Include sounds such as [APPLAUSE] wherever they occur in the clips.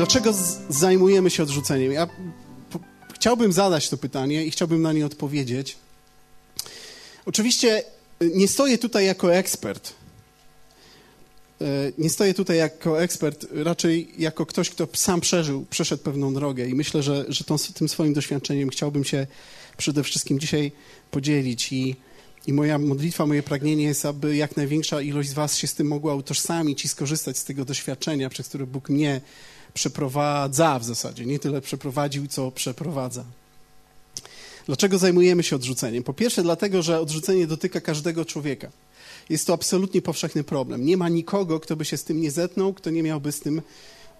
Dlaczego zajmujemy się odrzuceniem? Ja chciałbym zadać to pytanie i chciałbym na nie odpowiedzieć. Oczywiście y, nie stoję tutaj jako ekspert. Y, nie stoję tutaj jako ekspert, raczej jako ktoś, kto sam przeżył, przeszedł pewną drogę i myślę, że, że tą, tym swoim doświadczeniem chciałbym się przede wszystkim dzisiaj podzielić i, i moja modlitwa, moje pragnienie jest, aby jak największa ilość z was się z tym mogła utożsamić i skorzystać z tego doświadczenia, przez które Bóg mnie przeprowadza w zasadzie. Nie tyle przeprowadził, co przeprowadza. Dlaczego zajmujemy się odrzuceniem? Po pierwsze, dlatego, że odrzucenie dotyka każdego człowieka. Jest to absolutnie powszechny problem. Nie ma nikogo, kto by się z tym nie zetknął, kto nie miałby z tym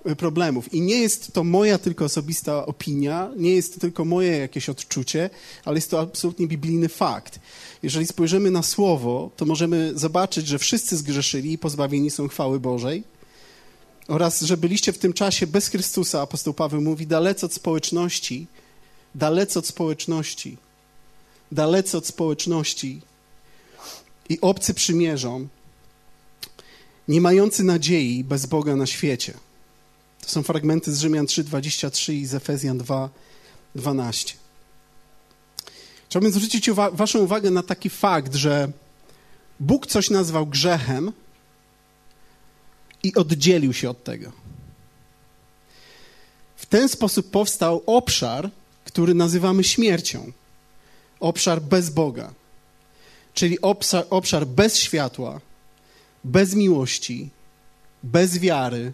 e, problemów. I nie jest to moja tylko osobista opinia, nie jest to tylko moje jakieś odczucie, ale jest to absolutnie biblijny fakt. Jeżeli spojrzymy na słowo, to możemy zobaczyć, że wszyscy zgrzeszyli i pozbawieni są chwały Bożej oraz że byliście w tym czasie bez Chrystusa, apostoł Paweł mówi, dalece od społeczności, dalece od społeczności, dalece od społeczności i obcy przymierzom, nie mający nadziei bez Boga na świecie. To są fragmenty z Rzymian 3:23 i z Efezjan 2:12. Chciałbym zwrócić uwa waszą uwagę na taki fakt, że Bóg coś nazwał grzechem, i oddzielił się od tego. W ten sposób powstał obszar, który nazywamy śmiercią. Obszar bez Boga. Czyli obszar, obszar bez światła, bez miłości, bez wiary,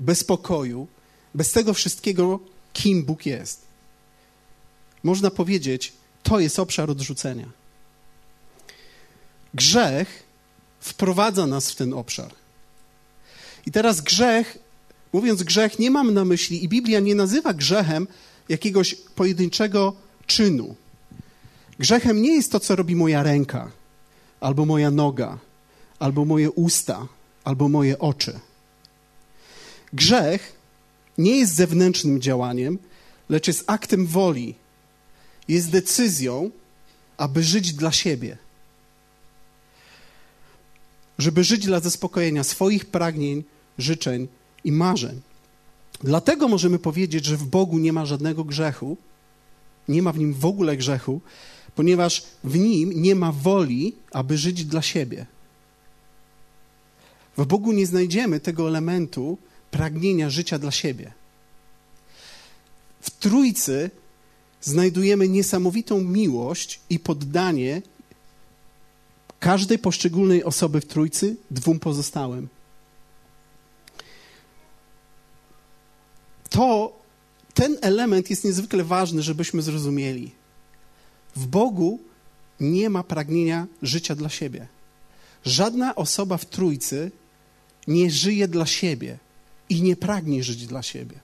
bez pokoju, bez tego wszystkiego, kim Bóg jest. Można powiedzieć, to jest obszar odrzucenia. Grzech wprowadza nas w ten obszar. I teraz grzech, mówiąc grzech, nie mam na myśli, i Biblia nie nazywa grzechem jakiegoś pojedynczego czynu. Grzechem nie jest to, co robi moja ręka, albo moja noga, albo moje usta, albo moje oczy. Grzech nie jest zewnętrznym działaniem, lecz jest aktem woli. Jest decyzją, aby żyć dla siebie żeby żyć dla zaspokojenia swoich pragnień, życzeń i marzeń. Dlatego możemy powiedzieć, że w Bogu nie ma żadnego grzechu, nie ma w nim w ogóle grzechu, ponieważ w nim nie ma woli, aby żyć dla siebie. W Bogu nie znajdziemy tego elementu pragnienia życia dla siebie. W Trójcy znajdujemy niesamowitą miłość i poddanie każdej poszczególnej osoby w Trójcy dwóm pozostałym. To ten element jest niezwykle ważny, żebyśmy zrozumieli. W Bogu nie ma pragnienia życia dla siebie. Żadna osoba w Trójcy nie żyje dla siebie i nie pragnie żyć dla siebie.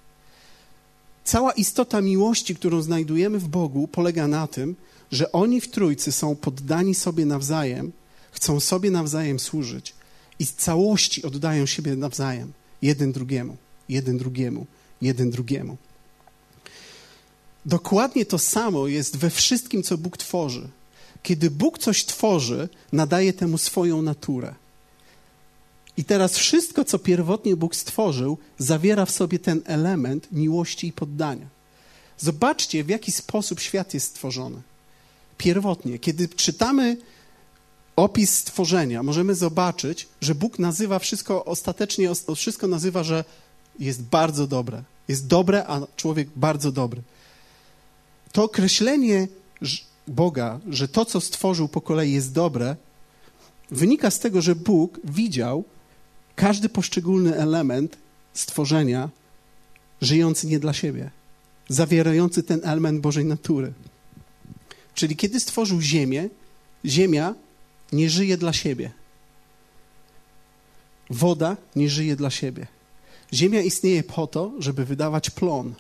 Cała istota miłości, którą znajdujemy w Bogu, polega na tym, że oni w Trójcy są poddani sobie nawzajem chcą sobie nawzajem służyć i z całości oddają siebie nawzajem, jeden drugiemu, jeden drugiemu, jeden drugiemu. Dokładnie to samo jest we wszystkim, co Bóg tworzy. Kiedy Bóg coś tworzy, nadaje temu swoją naturę. I teraz wszystko, co pierwotnie Bóg stworzył, zawiera w sobie ten element miłości i poddania. Zobaczcie, w jaki sposób świat jest stworzony. Pierwotnie, kiedy czytamy opis stworzenia, możemy zobaczyć, że Bóg nazywa wszystko ostatecznie, wszystko nazywa, że jest bardzo dobre. Jest dobre, a człowiek bardzo dobry. To określenie Boga, że to, co stworzył po kolei jest dobre, wynika z tego, że Bóg widział każdy poszczególny element stworzenia żyjący nie dla siebie, zawierający ten element Bożej natury. Czyli kiedy stworzył Ziemię, Ziemia nie żyje dla siebie. Woda nie żyje dla siebie. Ziemia istnieje po to, żeby wydawać plon.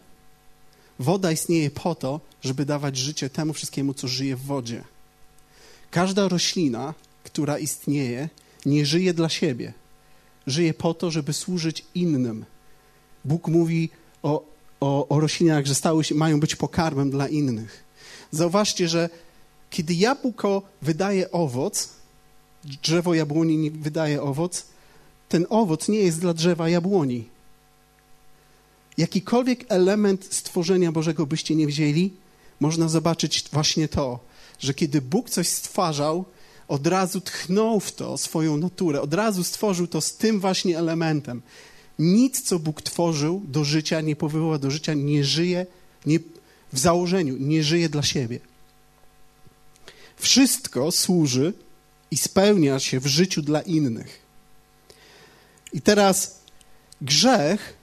Woda istnieje po to, żeby dawać życie temu wszystkiemu, co żyje w wodzie. Każda roślina, która istnieje, nie żyje dla siebie. Żyje po to, żeby służyć innym. Bóg mówi o, o, o roślinach, że stały się, mają być pokarmem dla innych. Zauważcie, że kiedy jabłko wydaje owoc, drzewo jabłoni nie wydaje owoc, ten owoc nie jest dla drzewa jabłoni. jakikolwiek element stworzenia Bożego byście nie wzięli, można zobaczyć właśnie to, że kiedy Bóg coś stwarzał, od razu tchnął w to swoją naturę, od razu stworzył to z tym właśnie elementem. Nic, co Bóg tworzył do życia, nie powoływa do życia, nie żyje nie, w założeniu, nie żyje dla siebie. Wszystko służy i spełnia się w życiu dla innych. I teraz grzech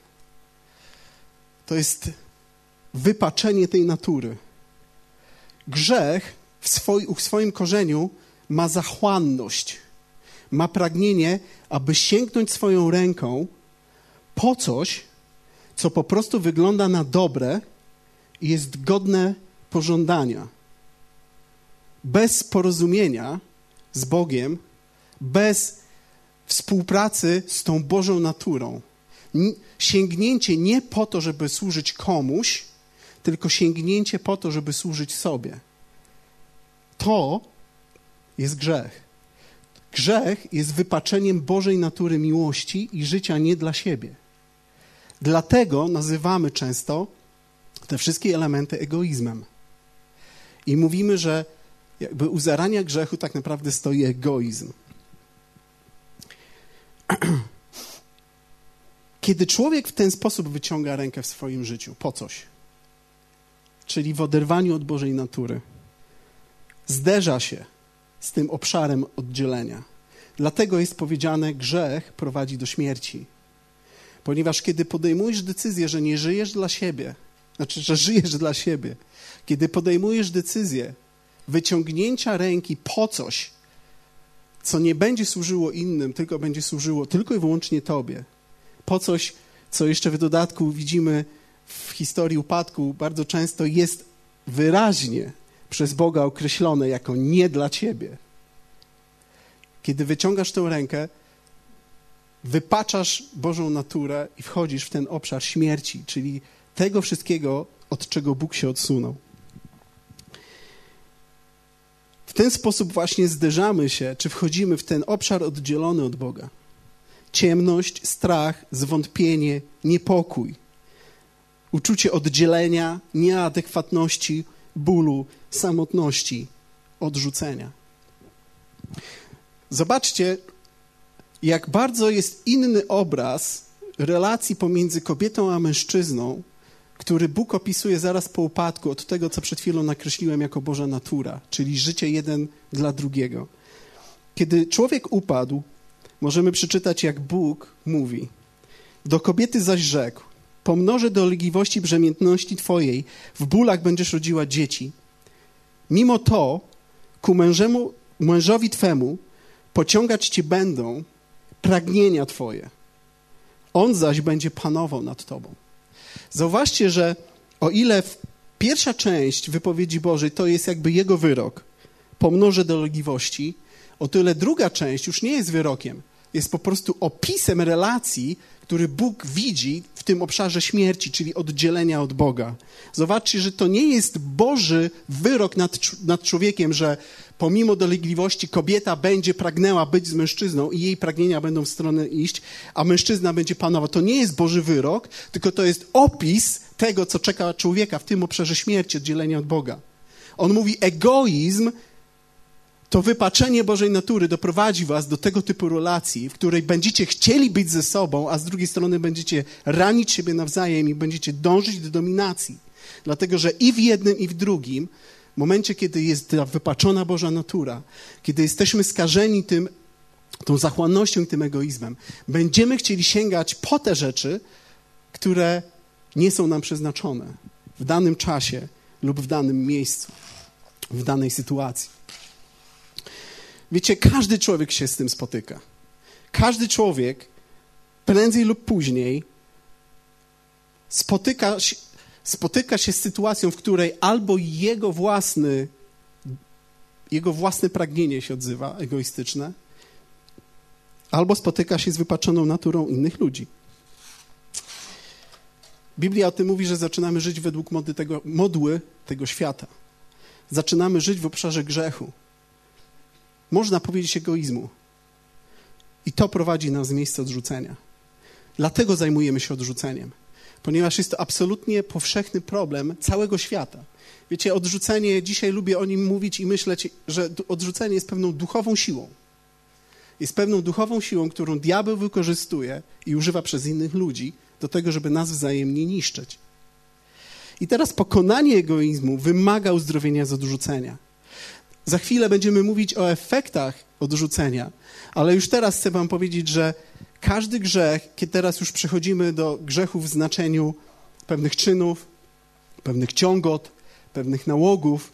to jest wypaczenie tej natury. Grzech w, swoi, w swoim korzeniu ma zachłanność, ma pragnienie, aby sięgnąć swoją ręką po coś, co po prostu wygląda na dobre i jest godne pożądania. Bez porozumienia z Bogiem, bez współpracy z tą Bożą naturą. Sięgnięcie nie po to, żeby służyć komuś, tylko sięgnięcie po to, żeby służyć sobie. To jest grzech. Grzech jest wypaczeniem Bożej natury miłości i życia nie dla siebie. Dlatego nazywamy często te wszystkie elementy egoizmem. I mówimy, że jakby u zarania grzechu tak naprawdę stoi egoizm. [CLEARS THROAT] Kiedy człowiek w ten sposób wyciąga rękę w swoim życiu, po coś, czyli w oderwaniu od Bożej natury, zderza się z tym obszarem oddzielenia. Dlatego jest powiedziane, grzech prowadzi do śmierci. Ponieważ kiedy podejmujesz decyzję, że nie żyjesz dla siebie, znaczy, że żyjesz dla siebie, kiedy podejmujesz decyzję wyciągnięcia ręki po coś, co nie będzie służyło innym, tylko będzie służyło tylko i wyłącznie Tobie, po coś, co jeszcze w dodatku widzimy w historii upadku, bardzo często jest wyraźnie przez Boga określone jako nie dla Ciebie. Kiedy wyciągasz tę rękę, wypaczasz Bożą naturę i wchodzisz w ten obszar śmierci, czyli tego wszystkiego, od czego Bóg się odsunął. W ten sposób właśnie zderzamy się, czy wchodzimy w ten obszar oddzielony od Boga. Ciemność, strach, zwątpienie, niepokój, uczucie oddzielenia, nieadekwatności, bólu, samotności, odrzucenia. Zobaczcie, jak bardzo jest inny obraz relacji pomiędzy kobietą a mężczyzną, który Bóg opisuje zaraz po upadku od tego, co przed chwilą nakreśliłem jako Boża natura, czyli życie jeden dla drugiego. Kiedy człowiek upadł, możemy przeczytać, jak Bóg mówi. Do kobiety zaś rzekł, pomnożę dolegliwości brzemiętności Twojej, w bólach będziesz rodziła dzieci. Mimo to ku mężemu, mężowi Twemu pociągać Cię będą pragnienia Twoje. On zaś będzie panował nad Tobą. Zauważcie, że o ile pierwsza część wypowiedzi Bożej to jest jakby Jego wyrok, pomnożę dolegliwości, o tyle druga część już nie jest wyrokiem, jest po prostu opisem relacji, który Bóg widzi w tym obszarze śmierci, czyli oddzielenia od Boga. Zobaczcie, że to nie jest Boży wyrok nad, nad człowiekiem, że pomimo dolegliwości kobieta będzie pragnęła być z mężczyzną i jej pragnienia będą w stronę iść, a mężczyzna będzie panował. To nie jest Boży wyrok, tylko to jest opis tego, co czeka człowieka w tym obszarze śmierci, oddzielenia od Boga. On mówi, egoizm to wypaczenie Bożej natury doprowadzi was do tego typu relacji, w której będziecie chcieli być ze sobą, a z drugiej strony będziecie ranić siebie nawzajem i będziecie dążyć do dominacji. Dlatego, że i w jednym, i w drugim, w momencie, kiedy jest ta wypaczona Boża natura, kiedy jesteśmy skażeni tym, tą zachłannością i tym egoizmem, będziemy chcieli sięgać po te rzeczy, które nie są nam przeznaczone w danym czasie lub w danym miejscu, w danej sytuacji. Wiecie, każdy człowiek się z tym spotyka. Każdy człowiek prędzej lub później spotyka się, spotyka się z sytuacją, w której albo jego własny, jego własne pragnienie się odzywa, egoistyczne, albo spotyka się z wypaczoną naturą innych ludzi. Biblia o tym mówi, że zaczynamy żyć według mody tego, modły tego świata. Zaczynamy żyć w obszarze grzechu można powiedzieć egoizmu. I to prowadzi nas z miejsca odrzucenia. Dlatego zajmujemy się odrzuceniem. Ponieważ jest to absolutnie powszechny problem całego świata. Wiecie, odrzucenie, dzisiaj lubię o nim mówić i myśleć, że odrzucenie jest pewną duchową siłą. Jest pewną duchową siłą, którą diabeł wykorzystuje i używa przez innych ludzi do tego, żeby nas wzajemnie niszczyć. I teraz pokonanie egoizmu wymaga uzdrowienia z odrzucenia. Za chwilę będziemy mówić o efektach odrzucenia, ale już teraz chcę Wam powiedzieć, że każdy grzech, kiedy teraz już przechodzimy do grzechów w znaczeniu pewnych czynów, pewnych ciągot, pewnych nałogów,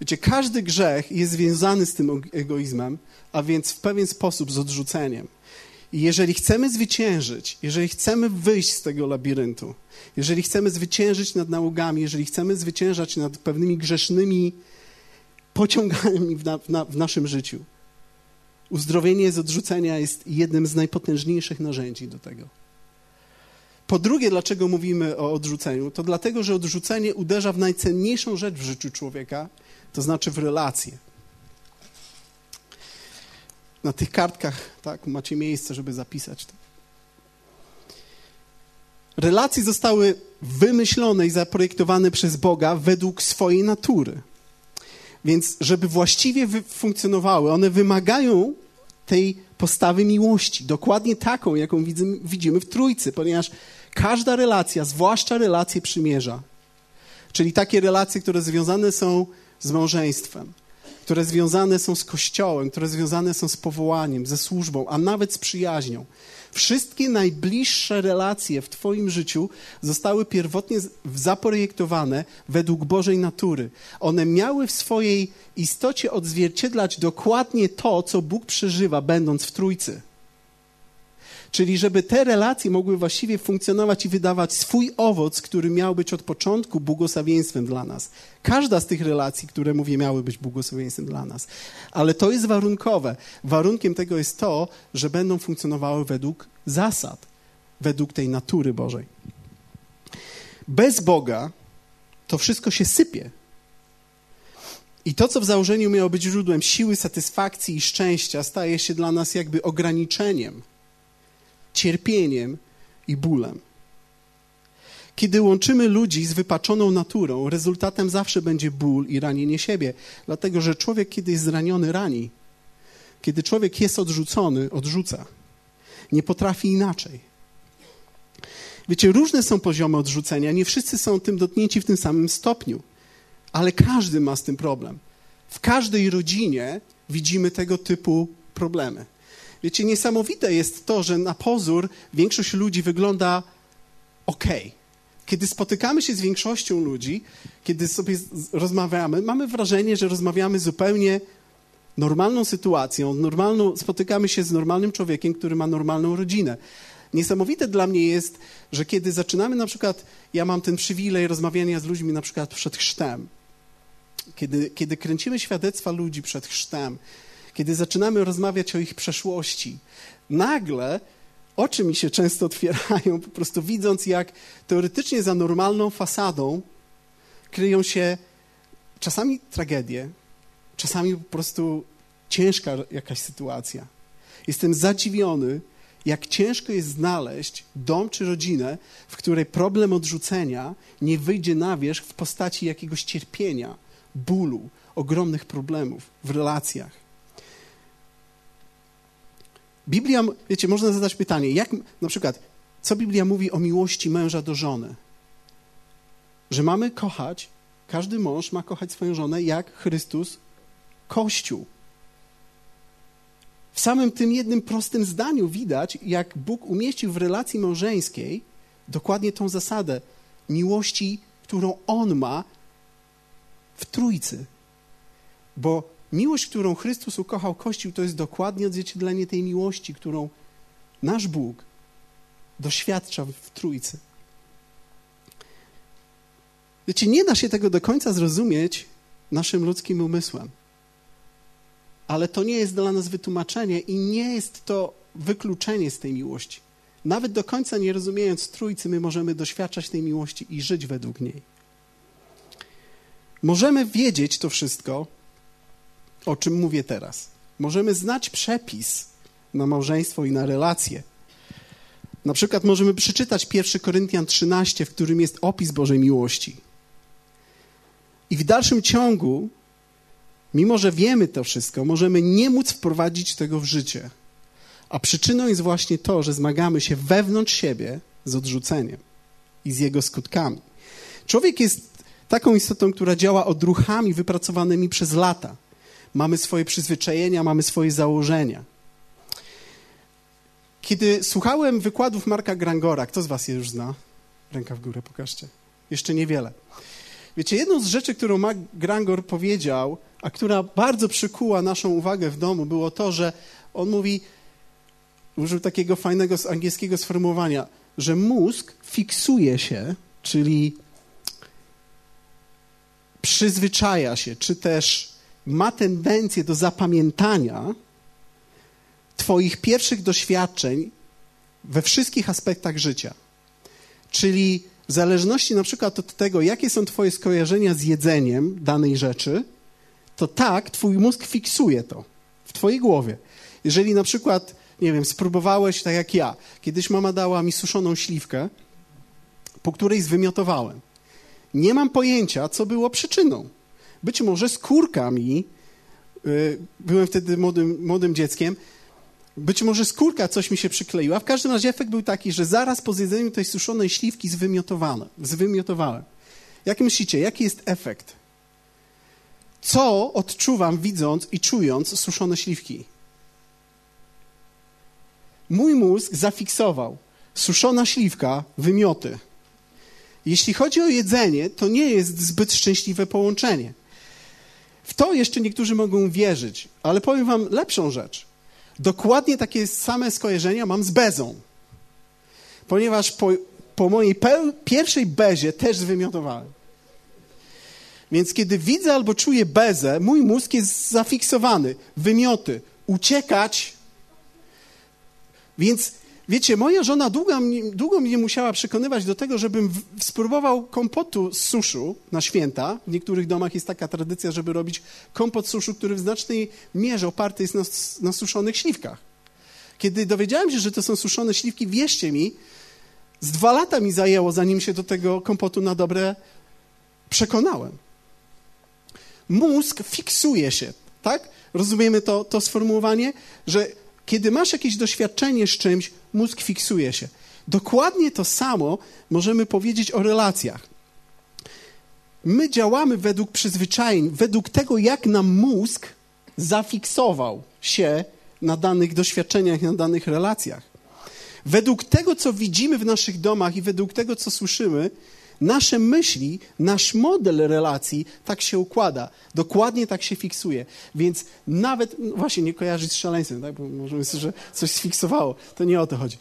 wiecie, każdy grzech jest związany z tym egoizmem, a więc w pewien sposób z odrzuceniem. I jeżeli chcemy zwyciężyć, jeżeli chcemy wyjść z tego labiryntu, jeżeli chcemy zwyciężyć nad nałogami, jeżeli chcemy zwyciężać nad pewnymi grzesznymi pociągami w, na, w, na, w naszym życiu, uzdrowienie z odrzucenia jest jednym z najpotężniejszych narzędzi do tego. Po drugie, dlaczego mówimy o odrzuceniu? To dlatego, że odrzucenie uderza w najcenniejszą rzecz w życiu człowieka, to znaczy w relacje. Na tych kartkach tak, macie miejsce, żeby zapisać to. Relacje zostały wymyślone i zaprojektowane przez Boga według swojej natury. Więc, żeby właściwie funkcjonowały, one wymagają tej postawy miłości, dokładnie taką, jaką widzimy w Trójcy, ponieważ każda relacja, zwłaszcza relacje przymierza, czyli takie relacje, które związane są z małżeństwem, które związane są z Kościołem, które związane są z powołaniem, ze służbą, a nawet z przyjaźnią. Wszystkie najbliższe relacje w Twoim życiu zostały pierwotnie zaprojektowane według Bożej natury. One miały w swojej istocie odzwierciedlać dokładnie to, co Bóg przeżywa, będąc w Trójcy. Czyli żeby te relacje mogły właściwie funkcjonować i wydawać swój owoc, który miał być od początku błogosławieństwem dla nas. Każda z tych relacji, które mówię, miały być błogosławieństwem dla nas. Ale to jest warunkowe. Warunkiem tego jest to, że będą funkcjonowały według zasad, według tej natury Bożej. Bez Boga to wszystko się sypie. I to, co w założeniu miało być źródłem siły, satysfakcji i szczęścia, staje się dla nas jakby ograniczeniem cierpieniem i bólem. Kiedy łączymy ludzi z wypaczoną naturą, rezultatem zawsze będzie ból i ranienie siebie, dlatego że człowiek, kiedy jest zraniony, rani. Kiedy człowiek jest odrzucony, odrzuca. Nie potrafi inaczej. Wiecie, różne są poziomy odrzucenia, nie wszyscy są tym dotknięci w tym samym stopniu, ale każdy ma z tym problem. W każdej rodzinie widzimy tego typu problemy. Wiecie, niesamowite jest to, że na pozór większość ludzi wygląda ok. Kiedy spotykamy się z większością ludzi, kiedy sobie rozmawiamy, mamy wrażenie, że rozmawiamy zupełnie normalną sytuacją, normalną, spotykamy się z normalnym człowiekiem, który ma normalną rodzinę. Niesamowite dla mnie jest, że kiedy zaczynamy na przykład, ja mam ten przywilej rozmawiania z ludźmi na przykład przed chrztem, kiedy, kiedy kręcimy świadectwa ludzi przed chrztem, kiedy zaczynamy rozmawiać o ich przeszłości, nagle oczy mi się często otwierają, po prostu widząc, jak teoretycznie za normalną fasadą kryją się czasami tragedie, czasami po prostu ciężka jakaś sytuacja. Jestem zadziwiony, jak ciężko jest znaleźć dom czy rodzinę, w której problem odrzucenia nie wyjdzie na wierzch w postaci jakiegoś cierpienia, bólu, ogromnych problemów w relacjach. Biblia, wiecie, można zadać pytanie, jak na przykład, co Biblia mówi o miłości męża do żony? Że mamy kochać, każdy mąż ma kochać swoją żonę jak Chrystus Kościół. W samym tym jednym prostym zdaniu widać, jak Bóg umieścił w relacji małżeńskiej dokładnie tą zasadę miłości, którą On ma w Trójcy. Bo Miłość, którą Chrystus ukochał Kościół, to jest dokładnie odzwierciedlenie tej miłości, którą nasz Bóg doświadcza w Trójcy. Wiecie, nie da się tego do końca zrozumieć naszym ludzkim umysłem. Ale to nie jest dla nas wytłumaczenie i nie jest to wykluczenie z tej miłości. Nawet do końca nie rozumiejąc Trójcy, my możemy doświadczać tej miłości i żyć według niej. Możemy wiedzieć to wszystko, o czym mówię teraz. Możemy znać przepis na małżeństwo i na relacje, Na przykład możemy przeczytać 1 Koryntian 13, w którym jest opis Bożej miłości. I w dalszym ciągu, mimo że wiemy to wszystko, możemy nie móc wprowadzić tego w życie. A przyczyną jest właśnie to, że zmagamy się wewnątrz siebie z odrzuceniem i z jego skutkami. Człowiek jest taką istotą, która działa odruchami wypracowanymi przez lata. Mamy swoje przyzwyczajenia, mamy swoje założenia. Kiedy słuchałem wykładów Marka Grangora, kto z was je już zna? Ręka w górę, pokażcie. Jeszcze niewiele. Wiecie, jedną z rzeczy, którą Mark Grangor powiedział, a która bardzo przykuła naszą uwagę w domu, było to, że on mówi, użył takiego fajnego angielskiego sformułowania, że mózg fiksuje się, czyli przyzwyczaja się, czy też ma tendencję do zapamiętania Twoich pierwszych doświadczeń we wszystkich aspektach życia. Czyli w zależności na przykład od tego, jakie są Twoje skojarzenia z jedzeniem danej rzeczy, to tak Twój mózg fiksuje to w Twojej głowie. Jeżeli na przykład, nie wiem, spróbowałeś tak jak ja, kiedyś mama dała mi suszoną śliwkę, po której zwymiotowałem. Nie mam pojęcia, co było przyczyną. Być może skórka mi, yy, byłem wtedy młodym, młodym dzieckiem, być może skórka coś mi się przykleiła. W każdym razie efekt był taki, że zaraz po zjedzeniu tej suszonej śliwki zwymiotowałem. Jak myślicie, jaki jest efekt? Co odczuwam widząc i czując suszone śliwki? Mój mózg zafiksował suszona śliwka, wymioty. Jeśli chodzi o jedzenie, to nie jest zbyt szczęśliwe połączenie. W to jeszcze niektórzy mogą wierzyć, ale powiem wam lepszą rzecz. Dokładnie takie same skojarzenia mam z bezą. Ponieważ po, po mojej pierwszej bezie też zwymiotowałem. Więc kiedy widzę albo czuję bezę, mój mózg jest zafiksowany. Wymioty, uciekać. Więc wiecie, moja żona długo, długo mnie musiała przekonywać do tego, żebym w, spróbował kompotu z suszu na święta. W niektórych domach jest taka tradycja, żeby robić kompot suszu, który w znacznej mierze oparty jest na, na suszonych śliwkach. Kiedy dowiedziałem się, że to są suszone śliwki, wierzcie mi, z dwa lata mi zajęło, zanim się do tego kompotu na dobre przekonałem. Mózg fiksuje się, tak? Rozumiemy to, to sformułowanie, że kiedy masz jakieś doświadczenie z czymś, mózg fiksuje się. Dokładnie to samo możemy powiedzieć o relacjach. My działamy według przyzwyczajeń, według tego, jak nam mózg zafiksował się na danych doświadczeniach, na danych relacjach. Według tego, co widzimy w naszych domach i według tego, co słyszymy, nasze myśli, nasz model relacji tak się układa. Dokładnie tak się fiksuje. Więc nawet, no właśnie, nie kojarzyć z szaleństwem, tak? bo możemy sobie, że coś sfiksowało. To nie o to chodzi.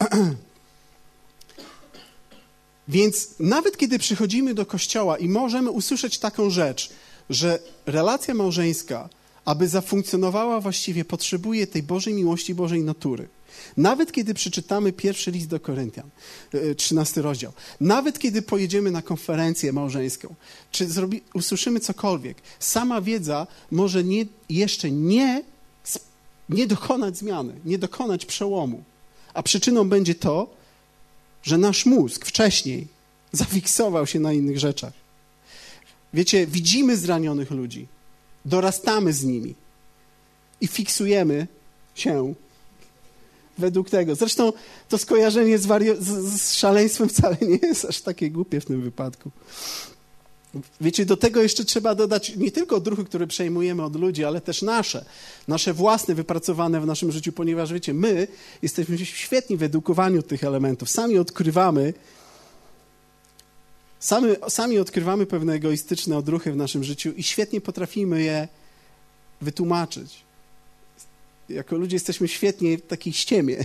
[CLEARS THROAT] Więc nawet kiedy przychodzimy do kościoła i możemy usłyszeć taką rzecz, że relacja małżeńska, aby zafunkcjonowała właściwie, potrzebuje tej Bożej miłości, Bożej natury. Nawet kiedy przeczytamy pierwszy list do Koryntian, 13 e, rozdział, nawet kiedy pojedziemy na konferencję małżeńską, czy zrobi, usłyszymy cokolwiek, sama wiedza może nie, jeszcze nie, nie dokonać zmiany, nie dokonać przełomu. A przyczyną będzie to, że nasz mózg wcześniej zafiksował się na innych rzeczach. Wiecie, widzimy zranionych ludzi, dorastamy z nimi i fiksujemy się według tego. Zresztą to skojarzenie z, wario- z, z szaleństwem wcale nie jest aż takie głupie w tym wypadku. Wiecie, do tego jeszcze trzeba dodać nie tylko odruchy, które przejmujemy od ludzi, ale też nasze, nasze własne, wypracowane w naszym życiu, ponieważ wiecie, my jesteśmy świetni w edukowaniu tych elementów. Sami odkrywamy, sami, sami odkrywamy pewne egoistyczne odruchy w naszym życiu i świetnie potrafimy je wytłumaczyć jako ludzie jesteśmy świetni w takiej ściemie. [LAUGHS]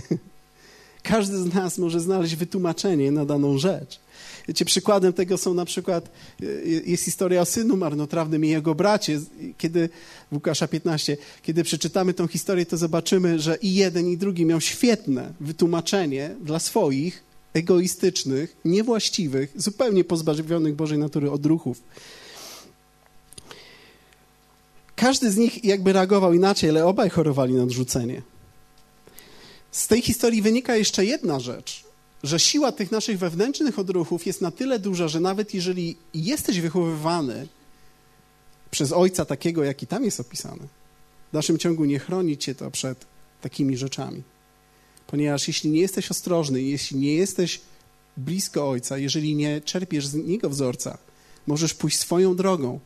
Każdy z nas może znaleźć wytłumaczenie na daną rzecz. Wiecie, przykładem tego są na przykład, e, jest historia o synu marnotrawnym i jego bracie, kiedy, w Łukasza 15, kiedy przeczytamy tą historię, to zobaczymy, że i jeden, i drugi miał świetne wytłumaczenie dla swoich egoistycznych, niewłaściwych, zupełnie pozbawionych Bożej natury odruchów. Każdy z nich jakby reagował inaczej, ale obaj chorowali na odrzucenie. Z tej historii wynika jeszcze jedna rzecz, że siła tych naszych wewnętrznych odruchów jest na tyle duża, że nawet jeżeli jesteś wychowywany przez ojca takiego, jaki tam jest opisany, w dalszym ciągu nie chroni cię to przed takimi rzeczami. Ponieważ jeśli nie jesteś ostrożny, jeśli nie jesteś blisko ojca, jeżeli nie czerpiesz z niego wzorca, możesz pójść swoją drogą.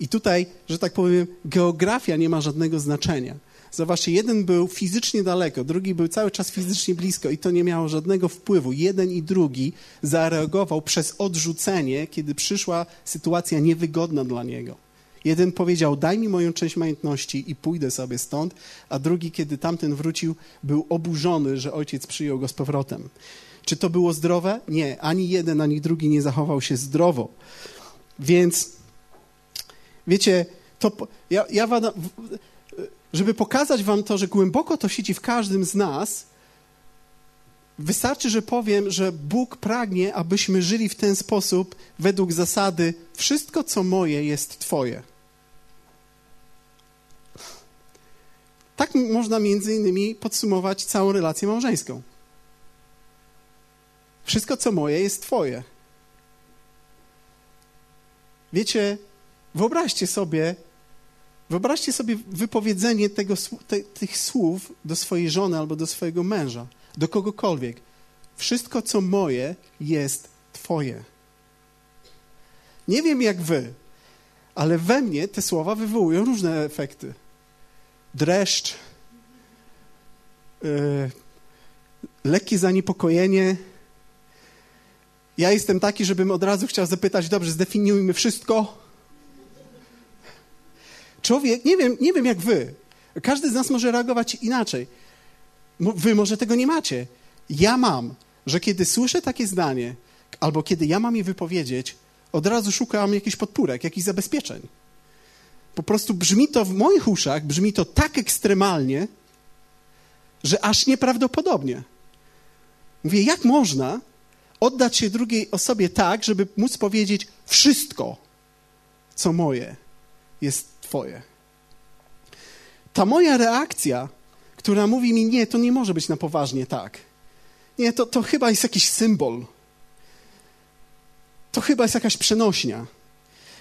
I tutaj, że tak powiem, geografia nie ma żadnego znaczenia. Zobaczcie, jeden był fizycznie daleko, drugi był cały czas fizycznie blisko i to nie miało żadnego wpływu. Jeden i drugi zareagował przez odrzucenie, kiedy przyszła sytuacja niewygodna dla niego. Jeden powiedział: Daj mi moją część majątności i pójdę sobie stąd, a drugi, kiedy tamten wrócił, był oburzony, że ojciec przyjął go z powrotem. Czy to było zdrowe? Nie, ani jeden, ani drugi nie zachował się zdrowo. Więc wiecie, to ja, ja żeby pokazać wam to, że głęboko to siedzi w każdym z nas, wystarczy, że powiem, że Bóg pragnie, abyśmy żyli w ten sposób według zasady wszystko, co moje, jest Twoje. Tak można między innymi podsumować całą relację małżeńską. Wszystko, co moje, jest Twoje. Wiecie, wyobraźcie sobie, wyobraźcie sobie wypowiedzenie tego, te, tych słów do swojej żony albo do swojego męża, do kogokolwiek. Wszystko, co moje, jest Twoje. Nie wiem jak wy, ale we mnie te słowa wywołują różne efekty dreszcz, yy, lekkie zaniepokojenie. Ja jestem taki, żebym od razu chciał zapytać, dobrze, zdefiniujmy wszystko. Człowiek, nie wiem, nie wiem jak wy, każdy z nas może reagować inaczej. Wy może tego nie macie. Ja mam, że kiedy słyszę takie zdanie, albo kiedy ja mam je wypowiedzieć, od razu szukam jakichś podpórek, jakichś zabezpieczeń. Po prostu brzmi to w moich uszach, brzmi to tak ekstremalnie, że aż nieprawdopodobnie. Mówię, jak można oddać się drugiej osobie tak, żeby móc powiedzieć wszystko, co moje, jest Twoje. Ta moja reakcja, która mówi mi, nie, to nie może być na poważnie tak. Nie, to, to chyba jest jakiś symbol. To chyba jest jakaś przenośnia.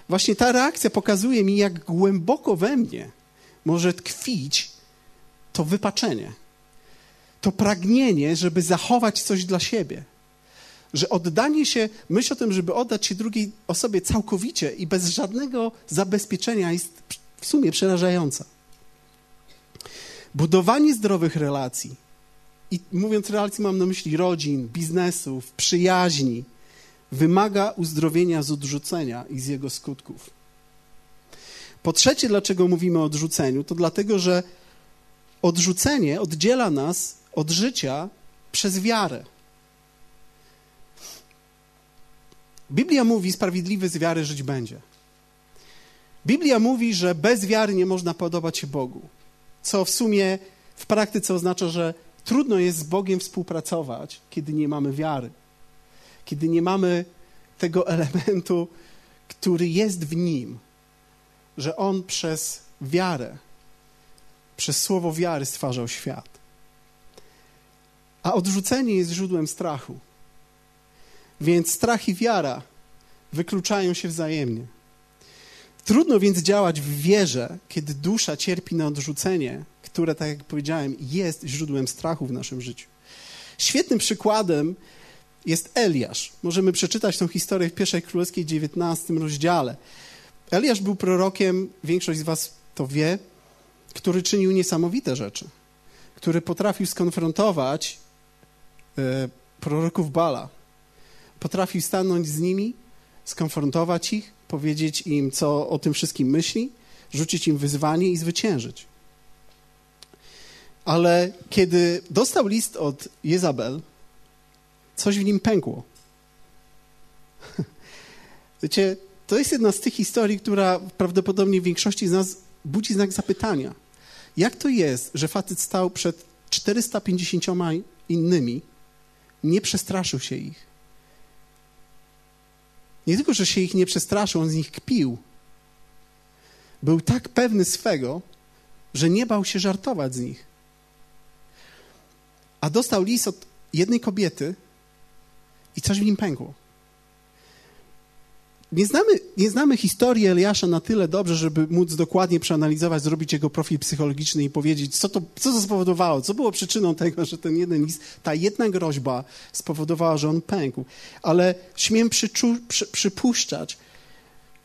Właśnie ta reakcja pokazuje mi, jak głęboko we mnie może tkwić to wypaczenie. To pragnienie, żeby zachować coś dla siebie. Że oddanie się, myśl o tym, żeby oddać się drugiej osobie całkowicie i bez żadnego zabezpieczenia jest w sumie przerażająca. Budowanie zdrowych relacji, i mówiąc relacji, mam na myśli rodzin, biznesów, przyjaźni, wymaga uzdrowienia z odrzucenia i z jego skutków. Po trzecie, dlaczego mówimy o odrzuceniu? To dlatego, że odrzucenie oddziela nas od życia przez wiarę. Biblia mówi, sprawiedliwy z wiary żyć będzie. Biblia mówi, że bez wiary nie można podobać się Bogu, co w sumie w praktyce oznacza, że trudno jest z Bogiem współpracować, kiedy nie mamy wiary kiedy nie mamy tego [LAUGHS] elementu, który jest w nim, że on przez wiarę, przez słowo wiary stwarzał świat. A odrzucenie jest źródłem strachu. Więc strach i wiara wykluczają się wzajemnie. Trudno więc działać w wierze, kiedy dusza cierpi na odrzucenie, które, tak jak powiedziałem, jest źródłem strachu w naszym życiu. Świetnym przykładem jest Eliasz. Możemy przeczytać tę historię w pierwszej królewskiej 19 rozdziale. Eliasz był prorokiem, większość z was to wie, który czynił niesamowite rzeczy, który potrafił skonfrontować e, proroków Bala. Potrafił stanąć z nimi, skonfrontować ich, powiedzieć im, co o tym wszystkim myśli, rzucić im wyzwanie i zwyciężyć. Ale kiedy dostał list od Jezabel, coś w nim pękło. [LAUGHS] Wiecie, to jest jedna z tych historii, która prawdopodobnie w większości z nas budzi znak zapytania. Jak to jest, że facet stał przed 450 innymi, nie przestraszył się ich? Nie tylko, że się ich nie przestraszył, on z nich kpił. Był tak pewny swego, że nie bał się żartować z nich. a dostał list od jednej kobiety i coś w nim pękło. Nie znamy, nie znamy historii Eliasza na tyle dobrze, żeby móc dokładnie przeanalizować, zrobić jego profil psychologiczny i powiedzieć, co to, co to spowodowało, co było przyczyną tego, że ten jeden list, ta jedna groźba spowodowała, że on pękł. Ale śmiem przyczu, przy, przypuszczać,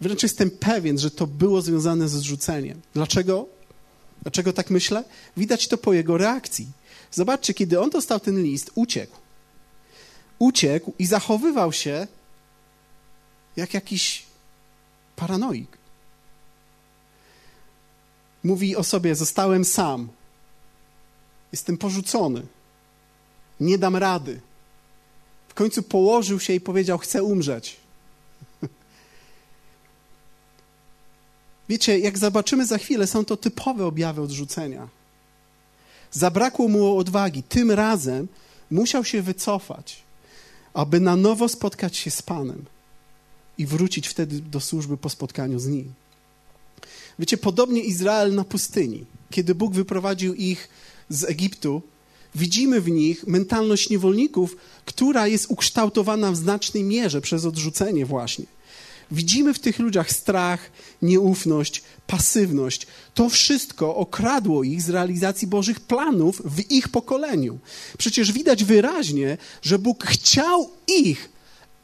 wręcz jestem pewien, że to było związane z odrzuceniem. Dlaczego? Dlaczego tak myślę? Widać to po jego reakcji. Zobaczcie, kiedy on dostał ten list, uciekł. Uciekł i zachowywał się jak jakiś paranoik. Mówi o sobie: Zostałem sam. Jestem porzucony. Nie dam rady. W końcu położył się i powiedział: Chcę umrzeć. [LAUGHS] Wiecie, jak zobaczymy za chwilę, są to typowe objawy odrzucenia. Zabrakło mu odwagi. Tym razem musiał się wycofać, aby na nowo spotkać się z Panem i wrócić wtedy do służby po spotkaniu z Nim. Wiecie, podobnie Izrael na pustyni. Kiedy Bóg wyprowadził ich z Egiptu, widzimy w nich mentalność niewolników, która jest ukształtowana w znacznej mierze przez odrzucenie właśnie. Widzimy w tych ludziach strach, nieufność, pasywność. To wszystko okradło ich z realizacji Bożych planów w ich pokoleniu. Przecież widać wyraźnie, że Bóg chciał ich,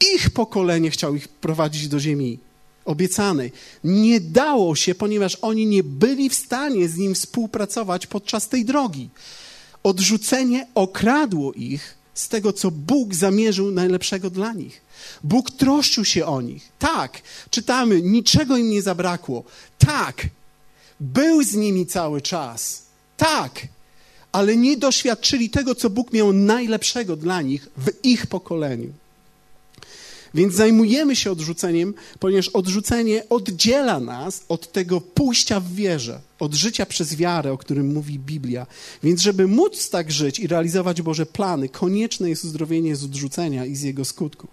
ich pokolenie chciał ich prowadzić do ziemi obiecanej. Nie dało się, ponieważ oni nie byli w stanie z nim współpracować podczas tej drogi. Odrzucenie okradło ich z tego, co Bóg zamierzył najlepszego dla nich. Bóg troszczył się o nich. Tak, czytamy, niczego im nie zabrakło. Tak, był z nimi cały czas. Tak, ale nie doświadczyli tego, co Bóg miał najlepszego dla nich w ich pokoleniu. Więc zajmujemy się odrzuceniem, ponieważ odrzucenie oddziela nas od tego pójścia w wierze, od życia przez wiarę, o którym mówi Biblia. Więc, żeby móc tak żyć i realizować Boże plany, konieczne jest uzdrowienie z odrzucenia i z jego skutków.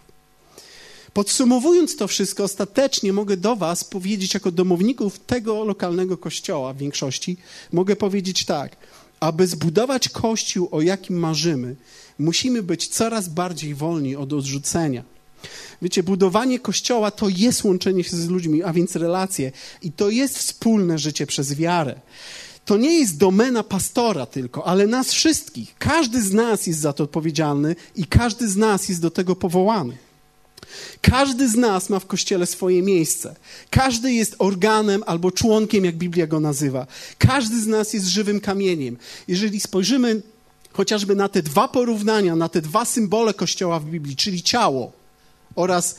Podsumowując to wszystko, ostatecznie mogę do Was powiedzieć, jako domowników tego lokalnego kościoła w większości, mogę powiedzieć tak. Aby zbudować kościół, o jakim marzymy, musimy być coraz bardziej wolni od odrzucenia. Wiecie, budowanie kościoła to jest łączenie się z ludźmi, a więc relacje, i to jest wspólne życie przez wiarę. To nie jest domena pastora tylko, ale nas wszystkich. Każdy z nas jest za to odpowiedzialny i każdy z nas jest do tego powołany. Każdy z nas ma w kościele swoje miejsce. Każdy jest organem albo członkiem, jak Biblia go nazywa. Każdy z nas jest żywym kamieniem. Jeżeli spojrzymy chociażby na te dwa porównania, na te dwa symbole kościoła w Biblii, czyli ciało oraz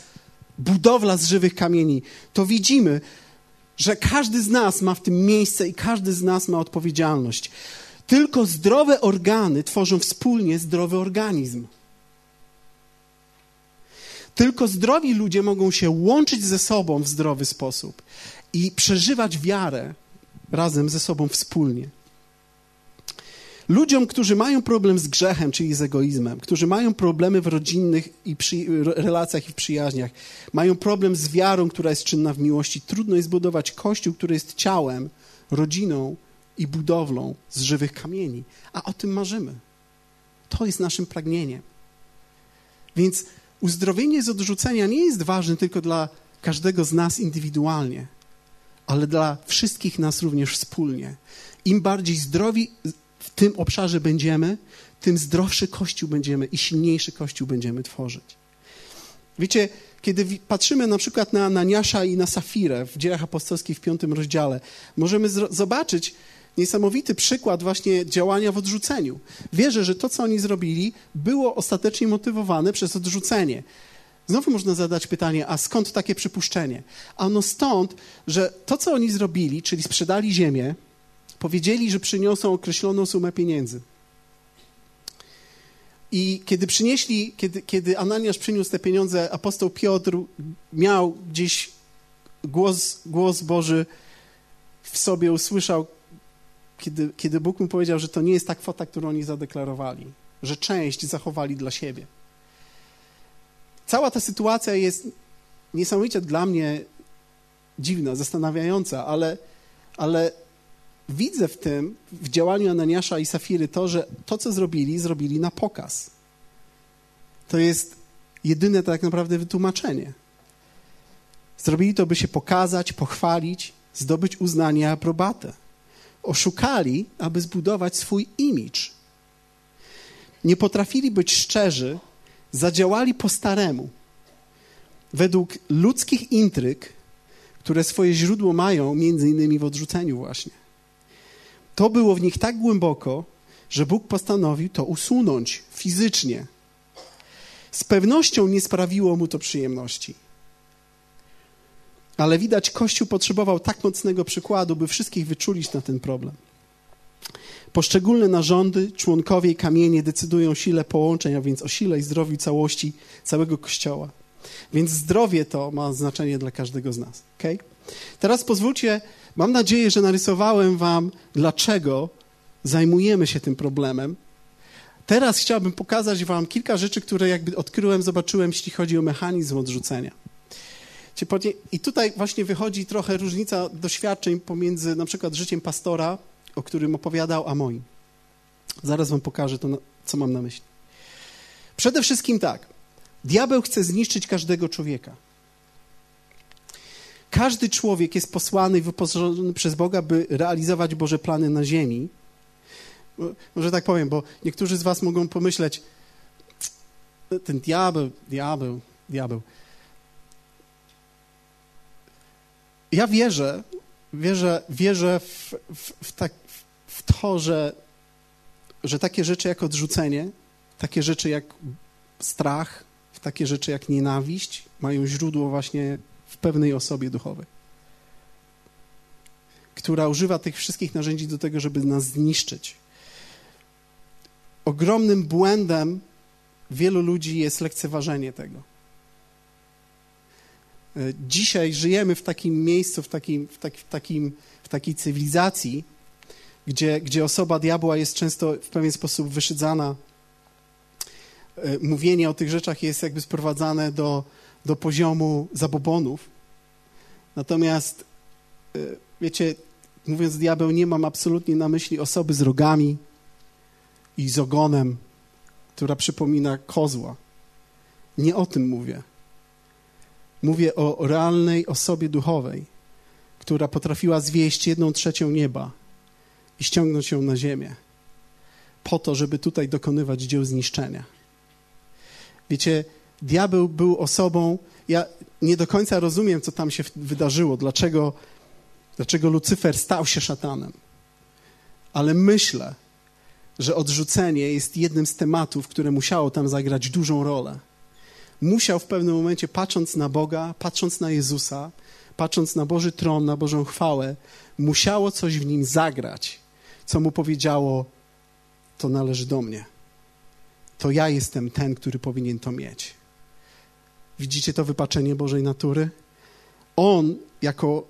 budowla z żywych kamieni, to widzimy, że każdy z nas ma w tym miejsce i każdy z nas ma odpowiedzialność. Tylko zdrowe organy tworzą wspólnie zdrowy organizm. Tylko zdrowi ludzie mogą się łączyć ze sobą w zdrowy sposób i przeżywać wiarę razem ze sobą wspólnie. Ludziom, którzy mają problem z grzechem, czyli z egoizmem, którzy mają problemy w rodzinnych i przy, relacjach i w przyjaźniach, mają problem z wiarą, która jest czynna w miłości, trudno jest budować kościół, który jest ciałem, rodziną i budowlą z żywych kamieni. A o tym marzymy. To jest naszym pragnieniem. Więc uzdrowienie z odrzucenia nie jest ważne tylko dla każdego z nas indywidualnie, ale dla wszystkich nas również wspólnie. Im bardziej zdrowi w tym obszarze będziemy, tym zdrowszy Kościół będziemy i silniejszy Kościół będziemy tworzyć. Wiecie, kiedy patrzymy na przykład na Ananiasza i na Safirę w dziejach apostolskich w piątym rozdziale, możemy zobaczyć, niesamowity przykład właśnie działania w odrzuceniu. Wierzę, że to, co oni zrobili, było ostatecznie motywowane przez odrzucenie. Znowu można zadać pytanie, a skąd takie przypuszczenie? Ano stąd, że to, co oni zrobili, czyli sprzedali ziemię, powiedzieli, że przyniosą określoną sumę pieniędzy. I kiedy przynieśli, kiedy, kiedy Ananiasz przyniósł te pieniądze, apostoł Piotr miał gdzieś głos, głos Boży w sobie, usłyszał, kiedy, kiedy Bóg mu powiedział, że to nie jest ta kwota, którą oni zadeklarowali, że część zachowali dla siebie. Cała ta sytuacja jest niesamowicie dla mnie dziwna, zastanawiająca, ale, ale widzę w tym, w działaniu Ananiasza i Safiry to, że to, co zrobili, zrobili na pokaz. To jest jedyne tak naprawdę wytłumaczenie. Zrobili to, by się pokazać, pochwalić, zdobyć uznanie i aprobatę. Oszukali, aby zbudować swój imidż. Nie potrafili być szczerzy, zadziałali po staremu. Według ludzkich intryg, które swoje źródło mają między innymi w odrzuceniu właśnie. To było w nich tak głęboko, że Bóg postanowił to usunąć fizycznie. Z pewnością nie sprawiło mu to przyjemności. Ale widać, Kościół potrzebował tak mocnego przykładu, by wszystkich wyczulić na ten problem. Poszczególne narządy, członkowie i kamienie decydują o sile połączeń, a więc o sile i zdrowiu całości całego Kościoła. Więc zdrowie to ma znaczenie dla każdego z nas. Okay? Teraz pozwólcie, mam nadzieję, że narysowałem Wam, dlaczego zajmujemy się tym problemem. Teraz chciałbym pokazać Wam kilka rzeczy, które jakby odkryłem, zobaczyłem, jeśli chodzi o mechanizm odrzucenia. I tutaj właśnie wychodzi trochę różnica doświadczeń pomiędzy na przykład życiem pastora, o którym opowiadał, a moim. Zaraz wam pokażę to, co mam na myśli. Przede wszystkim tak. Diabeł chce zniszczyć każdego człowieka. Każdy człowiek jest posłany i wyposażony przez Boga, by realizować Boże plany na ziemi. Może tak powiem, bo niektórzy z was mogą pomyśleć, ten diabeł, diabeł, diabeł. Ja wierzę, wierzę, wierzę w, w, w, tak, w to, że, że takie rzeczy jak odrzucenie, takie rzeczy jak strach, takie rzeczy jak nienawiść mają źródło właśnie w pewnej osobie duchowej, która używa tych wszystkich narzędzi do tego, żeby nas zniszczyć. Ogromnym błędem wielu ludzi jest lekceważenie tego. Dzisiaj żyjemy w takim miejscu, w, takim, w, tak, w, takim, w takiej cywilizacji, gdzie, gdzie osoba diabła jest często w pewien sposób wyszydzana. E, mówienie o tych rzeczach jest jakby sprowadzane do, do poziomu zabobonów. Natomiast, e, wiecie, mówiąc diabeł, nie mam absolutnie na myśli osoby z rogami i z ogonem, która przypomina kozła. Nie o tym mówię. Mówię o realnej osobie duchowej, która potrafiła zwieść jedną trzecią nieba i ściągnąć ją na ziemię, po to, żeby tutaj dokonywać dzieł zniszczenia. Wiecie, diabeł był osobą, ja nie do końca rozumiem, co tam się wydarzyło, dlaczego, dlaczego Lucyfer stał się szatanem. Ale myślę, że odrzucenie jest jednym z tematów, które musiało tam zagrać dużą rolę musiał w pewnym momencie, patrząc na Boga, patrząc na Jezusa, patrząc na Boży tron, na Bożą chwałę, musiało coś w nim zagrać, co mu powiedziało: To należy do mnie. To ja jestem ten, który powinien to mieć. Widzicie to wypaczenie Bożej natury? On, jako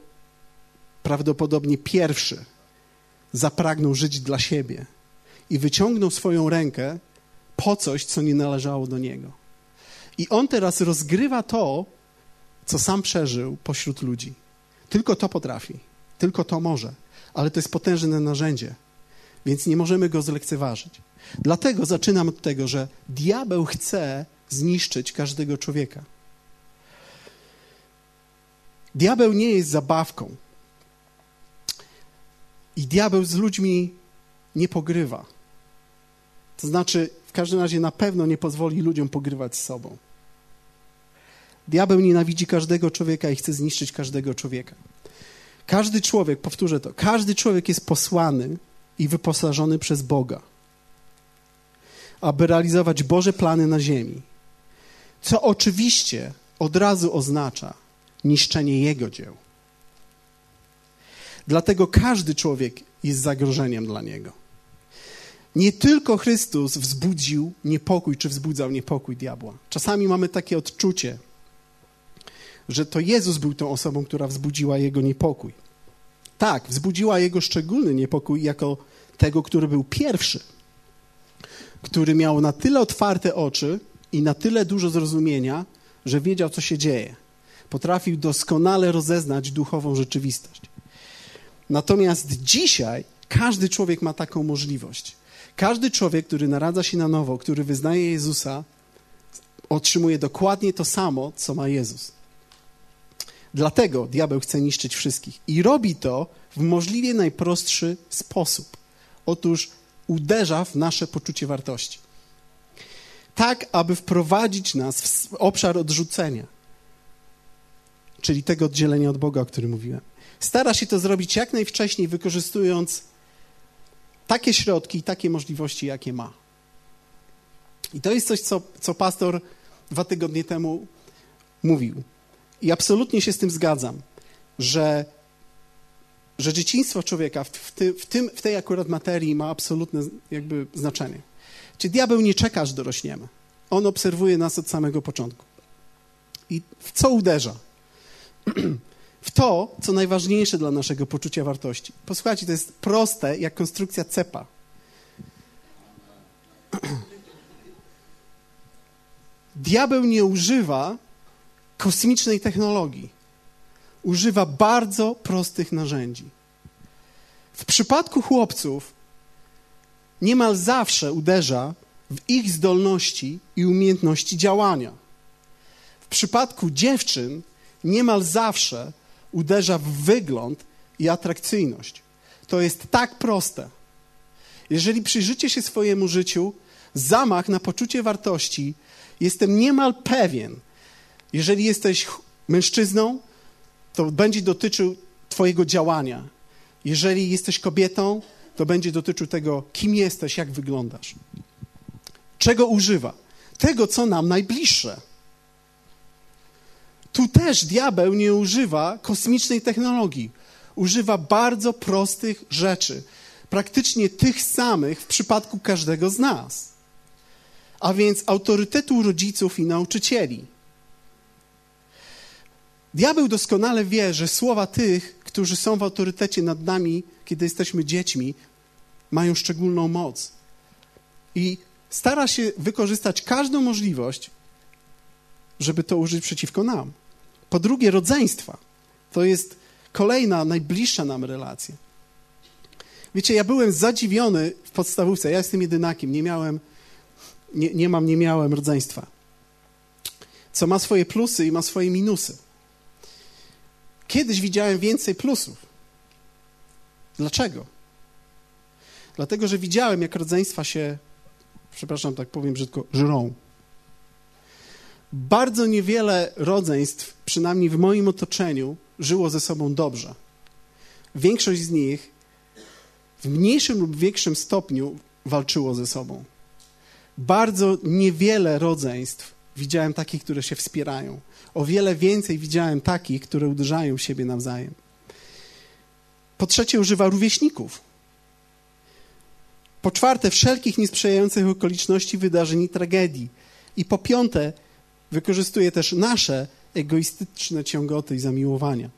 prawdopodobnie pierwszy, zapragnął żyć dla siebie i wyciągnął swoją rękę po coś, co nie należało do niego. I on teraz rozgrywa to, co sam przeżył pośród ludzi. Tylko to potrafi, tylko to może, ale to jest potężne narzędzie, więc nie możemy go zlekceważyć. Dlatego zaczynam od tego, że diabeł chce zniszczyć każdego człowieka. Diabeł nie jest zabawką. I diabeł z ludźmi nie pogrywa. To znaczy, w każdym razie na pewno nie pozwoli ludziom pogrywać z sobą. Diabeł nienawidzi każdego człowieka i chce zniszczyć każdego człowieka. Każdy człowiek, powtórzę to, każdy człowiek jest posłany i wyposażony przez Boga, aby realizować Boże plany na ziemi. Co oczywiście od razu oznacza niszczenie Jego dzieł. Dlatego każdy człowiek jest zagrożeniem dla Niego. Nie tylko Chrystus wzbudził niepokój, czy wzbudzał niepokój diabła. Czasami mamy takie odczucie, że to Jezus był tą osobą, która wzbudziła jego niepokój. Tak, wzbudziła jego szczególny niepokój jako tego, który był pierwszy, który miał na tyle otwarte oczy i na tyle dużo zrozumienia, że wiedział, co się dzieje. Potrafił doskonale rozeznać duchową rzeczywistość. Natomiast dzisiaj każdy człowiek ma taką możliwość. Każdy człowiek, który naradza się na nowo, który wyznaje Jezusa, otrzymuje dokładnie to samo, co ma Jezus. Dlatego diabeł chce niszczyć wszystkich. I robi to w możliwie najprostszy sposób. Otóż uderza w nasze poczucie wartości. Tak, aby wprowadzić nas w obszar odrzucenia, czyli tego oddzielenia od Boga, o którym mówiłem. Stara się to zrobić jak najwcześniej, wykorzystując takie środki i takie możliwości, jakie ma. I to jest coś, co, co pastor dwa tygodnie temu mówił. I absolutnie się z tym zgadzam, że, że dzieciństwo człowieka w, w, ty, w, tym, w tej akurat materii ma absolutne jakby znaczenie. Czyli diabeł nie czeka, aż dorośniemy. On obserwuje nas od samego początku. I w co uderza? [CLEARS THROAT] w to, co najważniejsze dla naszego poczucia wartości. Posłuchajcie, to jest proste jak konstrukcja cepa. [CLEARS THROAT] Diabeł nie używa kosmicznej technologii. Używa bardzo prostych narzędzi. W przypadku chłopców niemal zawsze uderza w ich zdolności i umiejętności działania. W przypadku dziewczyn niemal zawsze uderza w wygląd i atrakcyjność. To jest tak proste. Jeżeli przyjrzycie się swojemu życiu, zamach na poczucie wartości, jestem niemal pewien, jeżeli jesteś mężczyzną, to będzie dotyczył Twojego działania. Jeżeli jesteś kobietą, to będzie dotyczył tego, kim jesteś, jak wyglądasz. Czego używa? Tego, co nam najbliższe. Tu też diabeł nie używa kosmicznej technologii. Używa bardzo prostych rzeczy, praktycznie tych samych w przypadku każdego z nas. A więc autorytetu rodziców i nauczycieli. Diabeł doskonale wie, że słowa tych, którzy są w autorytecie nad nami, kiedy jesteśmy dziećmi, mają szczególną moc. I stara się wykorzystać każdą możliwość, żeby to użyć przeciwko nam. Po drugie, rodzeństwa. To jest kolejna, najbliższa nam relacja. Wiecie, ja byłem zadziwiony w podstawówce. Ja jestem jedynakiem, nie miałem, nie, nie mam, nie miałem rodzeństwa. Co ma swoje plusy i ma swoje minusy. Kiedyś widziałem więcej plusów. Dlaczego? Dlatego, że widziałem, jak rodzeństwa się, przepraszam, tak powiem brzydko, żrą bardzo niewiele rodzeństw, przynajmniej w moim otoczeniu, żyło ze sobą dobrze. Większość z nich w mniejszym lub większym stopniu walczyło ze sobą. Bardzo niewiele rodzeństw widziałem takich, które się wspierają. O wiele więcej widziałem takich, które uderzają siebie nawzajem. Po trzecie, używa rówieśników. Po czwarte, wszelkich niesprzyjających okoliczności, wydarzeń i tragedii. I po piąte, wykorzystuje też nasze egoistyczne ciągoty i zamiłowania.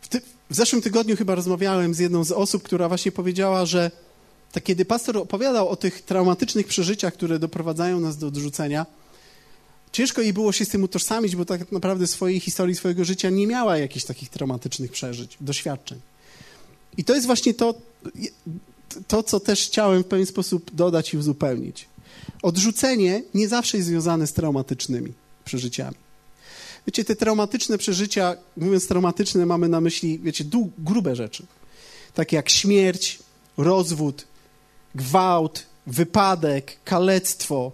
W, ty, w, zeszłym tygodniu chyba rozmawiałem z jedną z osób, która właśnie powiedziała, że tak kiedy pastor opowiadał o tych traumatycznych przeżyciach, które doprowadzają nas do odrzucenia, ciężko jej było się z tym utożsamić, bo tak naprawdę swojej historii, swojego życia nie miała jakichś takich traumatycznych przeżyć, doświadczeń. I to jest właśnie to, to, co też chciałem w pewien sposób dodać i uzupełnić. Odrzucenie nie zawsze jest związane z traumatycznymi przeżyciami. Wiecie, te traumatyczne przeżycia, mówiąc traumatyczne, mamy na myśli, wiecie, grube rzeczy. Takie jak śmierć, rozwód, gwałt, wypadek, kalectwo,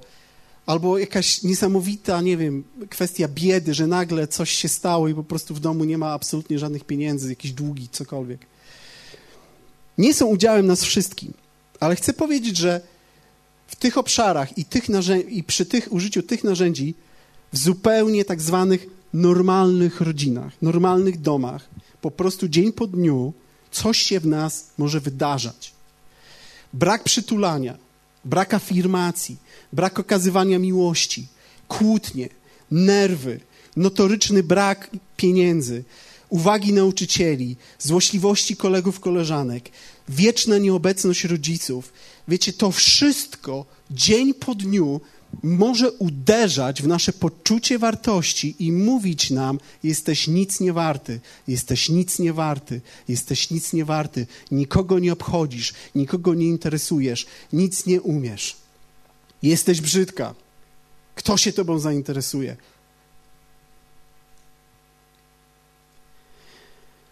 albo jakaś niesamowita, nie wiem, kwestia biedy, że nagle coś się stało i po prostu w domu nie ma absolutnie żadnych pieniędzy, jakieś długi, cokolwiek. Nie są udziałem nas wszystkim, ale chcę powiedzieć, że w tych obszarach i, tych i przy tych użyciu tych narzędzi w zupełnie tak zwanych normalnych rodzinach, normalnych domach, po prostu dzień po dniu coś się w nas może wydarzać. Brak przytulania, brak afirmacji, brak okazywania miłości, kłótnie, nerwy, notoryczny brak pieniędzy, uwagi nauczycieli, złośliwości kolegów, koleżanek, wieczna nieobecność rodziców. Wiecie, to wszystko dzień po dniu może uderzać w nasze poczucie wartości i mówić nam: Jesteś nic nie warty, jesteś nic nie warty, jesteś nic nie warty, nikogo nie obchodzisz, nikogo nie interesujesz, nic nie umiesz. Jesteś brzydka. Kto się tobą zainteresuje?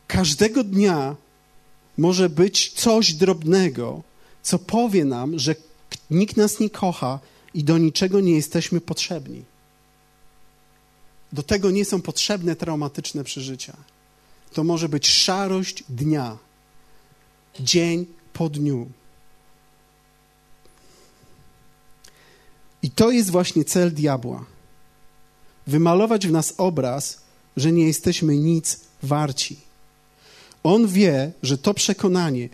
Każdego dnia może być coś drobnego, co powie nam, że nikt nas nie kocha i do niczego nie jesteśmy potrzebni. Do tego nie są potrzebne traumatyczne przeżycia. To może być szarość dnia, dzień po dniu. I to jest właśnie cel diabła. Wymalować w nas obraz, że nie jesteśmy nic warci. On wie, że to przekonanie,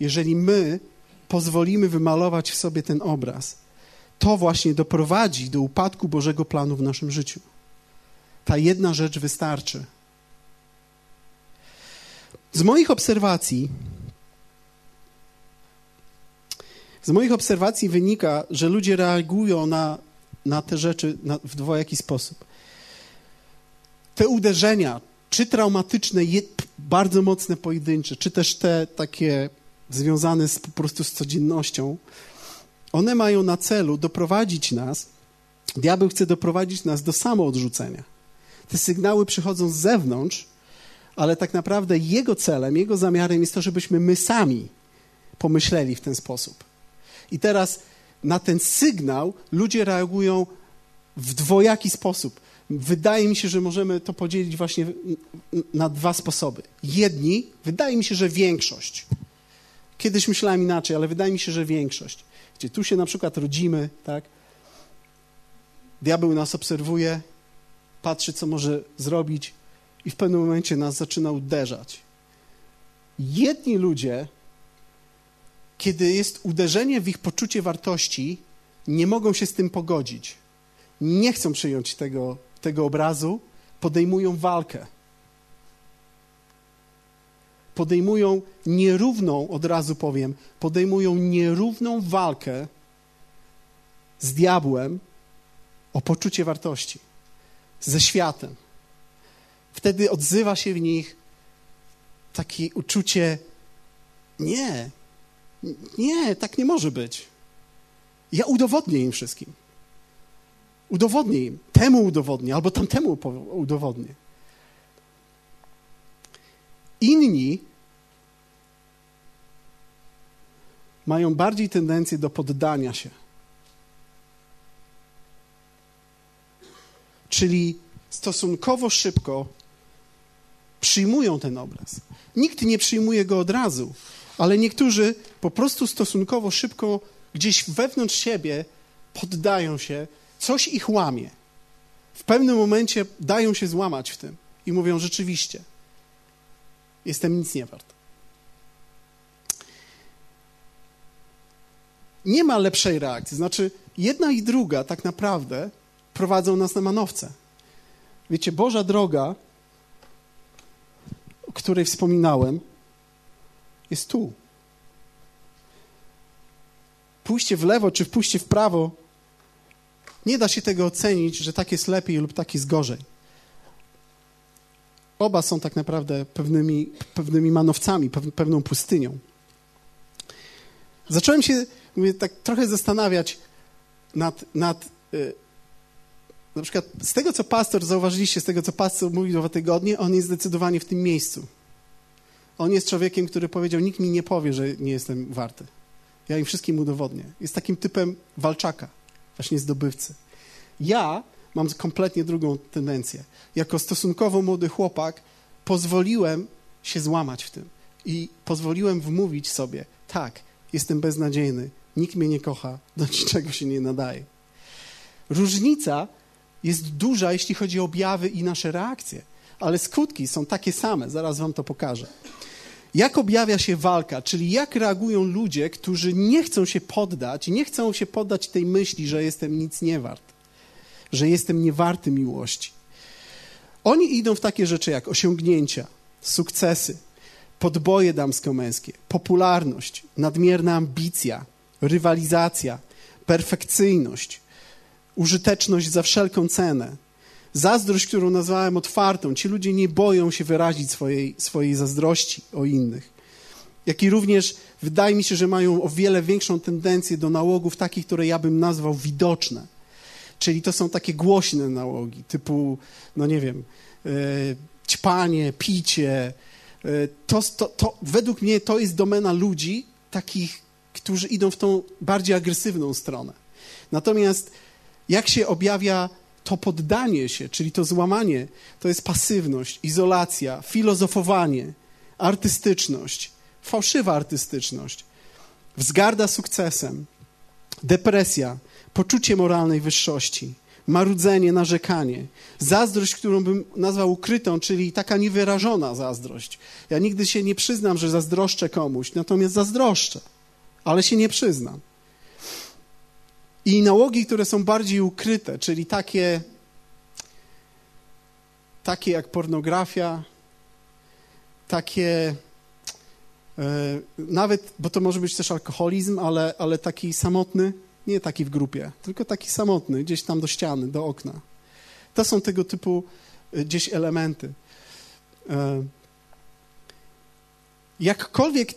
jeżeli my pozwolimy wymalować w sobie ten obraz, to właśnie doprowadzi do upadku Bożego planu w naszym życiu. Ta jedna rzecz wystarczy. Z moich obserwacji, z moich obserwacji wynika, że ludzie reagują na, na te rzeczy na, w dwojaki sposób. Te uderzenia, czy traumatyczne, bardzo mocne, pojedyncze, czy też te takie związane z, po prostu z codziennością, one mają na celu doprowadzić nas, diabeł chce doprowadzić nas do samoodrzucenia. Te sygnały przychodzą z zewnątrz, ale tak naprawdę jego celem, jego zamiarem jest to, żebyśmy my sami pomyśleli w ten sposób. I teraz na ten sygnał ludzie reagują w dwojaki sposób. Wydaje mi się, że możemy to podzielić właśnie na dwa sposoby. Jedni, wydaje mi się, że większość. Kiedyś myślałem inaczej, ale wydaje mi się, że większość. Gdzie tu się na przykład rodzimy, tak? Diabeł nas obserwuje, patrzy, co może zrobić, i w pewnym momencie nas zaczyna uderzać. Jedni ludzie, kiedy jest uderzenie w ich poczucie wartości, nie mogą się z tym pogodzić. Nie chcą przyjąć tego, tego obrazu, podejmują walkę. Podejmują nierówną, od razu powiem, podejmują nierówną walkę z diabłem o poczucie wartości, ze światem. Wtedy odzywa się w nich takie uczucie: nie, nie, tak nie może być. Ja udowodnię im wszystkim. Udowodnię im. Temu udowodnię, albo tamtemu udowodnię. Inni mają bardziej tendencję do poddania się. Czyli stosunkowo szybko przyjmują ten obraz. Nikt nie przyjmuje go od razu, ale niektórzy po prostu stosunkowo szybko gdzieś wewnątrz siebie poddają się, coś ich łamie. W pewnym momencie dają się złamać w tym i mówią rzeczywiście, jestem nic nie wart. Nie ma lepszej reakcji. Znaczy, jedna i druga tak naprawdę prowadzą nas na manowce. Wiecie, Boża droga, o której wspominałem, jest tu. Pójście w lewo czy pójście w prawo, nie da się tego ocenić, że tak jest lepiej lub tak jest gorzej. Oba są tak naprawdę pewnymi, pewnymi manowcami, pewną pustynią. Zacząłem się mówię, tak trochę zastanawiać nad, nad y, na przykład z tego, co pastor, zauważyliście, z tego, co pastor mówił dwa tygodnie, on jest zdecydowanie w tym miejscu. On jest człowiekiem, który powiedział, nikt mi nie powie, że nie jestem warty. Ja im wszystkim udowodnię. Jest takim typem walczaka, właśnie zdobywcy. Ja mam kompletnie drugą tendencję. Jako stosunkowo młody chłopak pozwoliłem się złamać w tym i pozwoliłem wmówić sobie, tak, jestem beznadziejny, nikt mnie nie kocha, do [LAUGHS] niczego się nie nadaje. Różnica jest duża, jeśli chodzi o objawy i nasze reakcje, ale skutki są takie same, zaraz wam to pokażę. Jak objawia się walka, czyli jak reagują ludzie, którzy nie chcą się poddać, nie chcą się poddać tej myśli, że jestem nic nie wart, że jestem niewarty miłości. Oni idą w takie rzeczy jak osiągnięcia, sukcesy, podboje damsko-męskie, popularność, nadmierna ambicja, rywalizacja, perfekcyjność, użyteczność za wszelką cenę. Zazdrość, którą nazwałem otwartą. Ci ludzie nie boją się wyrazić swojej, swojej zazdrości o innych. Jak i również wydaje mi się, że mają o wiele większą tendencję do nałogów takich, które ja bym nazwał widoczne. Czyli to są takie głośne nałogi, typu, no nie wiem, yy, ćpanie, picie. Yy, to, to, to, według mnie to jest domena ludzi takich, którzy idą w tą bardziej agresywną stronę. Natomiast jak się objawia to poddanie się, czyli to złamanie, to jest pasywność, izolacja, filozofowanie, artystyczność, fałszywa artystyczność, wzgarda sukcesem, depresja, poczucie moralnej wyższości, marudzenie, narzekanie, zazdrość, którą bym nazwał ukrytą, czyli taka niewyrażona zazdrość. Ja nigdy się nie przyznam, że zazdroszczę komuś, natomiast zazdroszczę, ale się nie przyznam. I nałogi, które są bardziej ukryte, czyli takie, takie jak pornografia, takie e, nawet, bo to może być też alkoholizm, ale, ale taki samotny, nie taki w grupie, tylko taki samotny, gdzieś tam do ściany, do okna. To są tego typu e, gdzieś elementy. E, jakkolwiek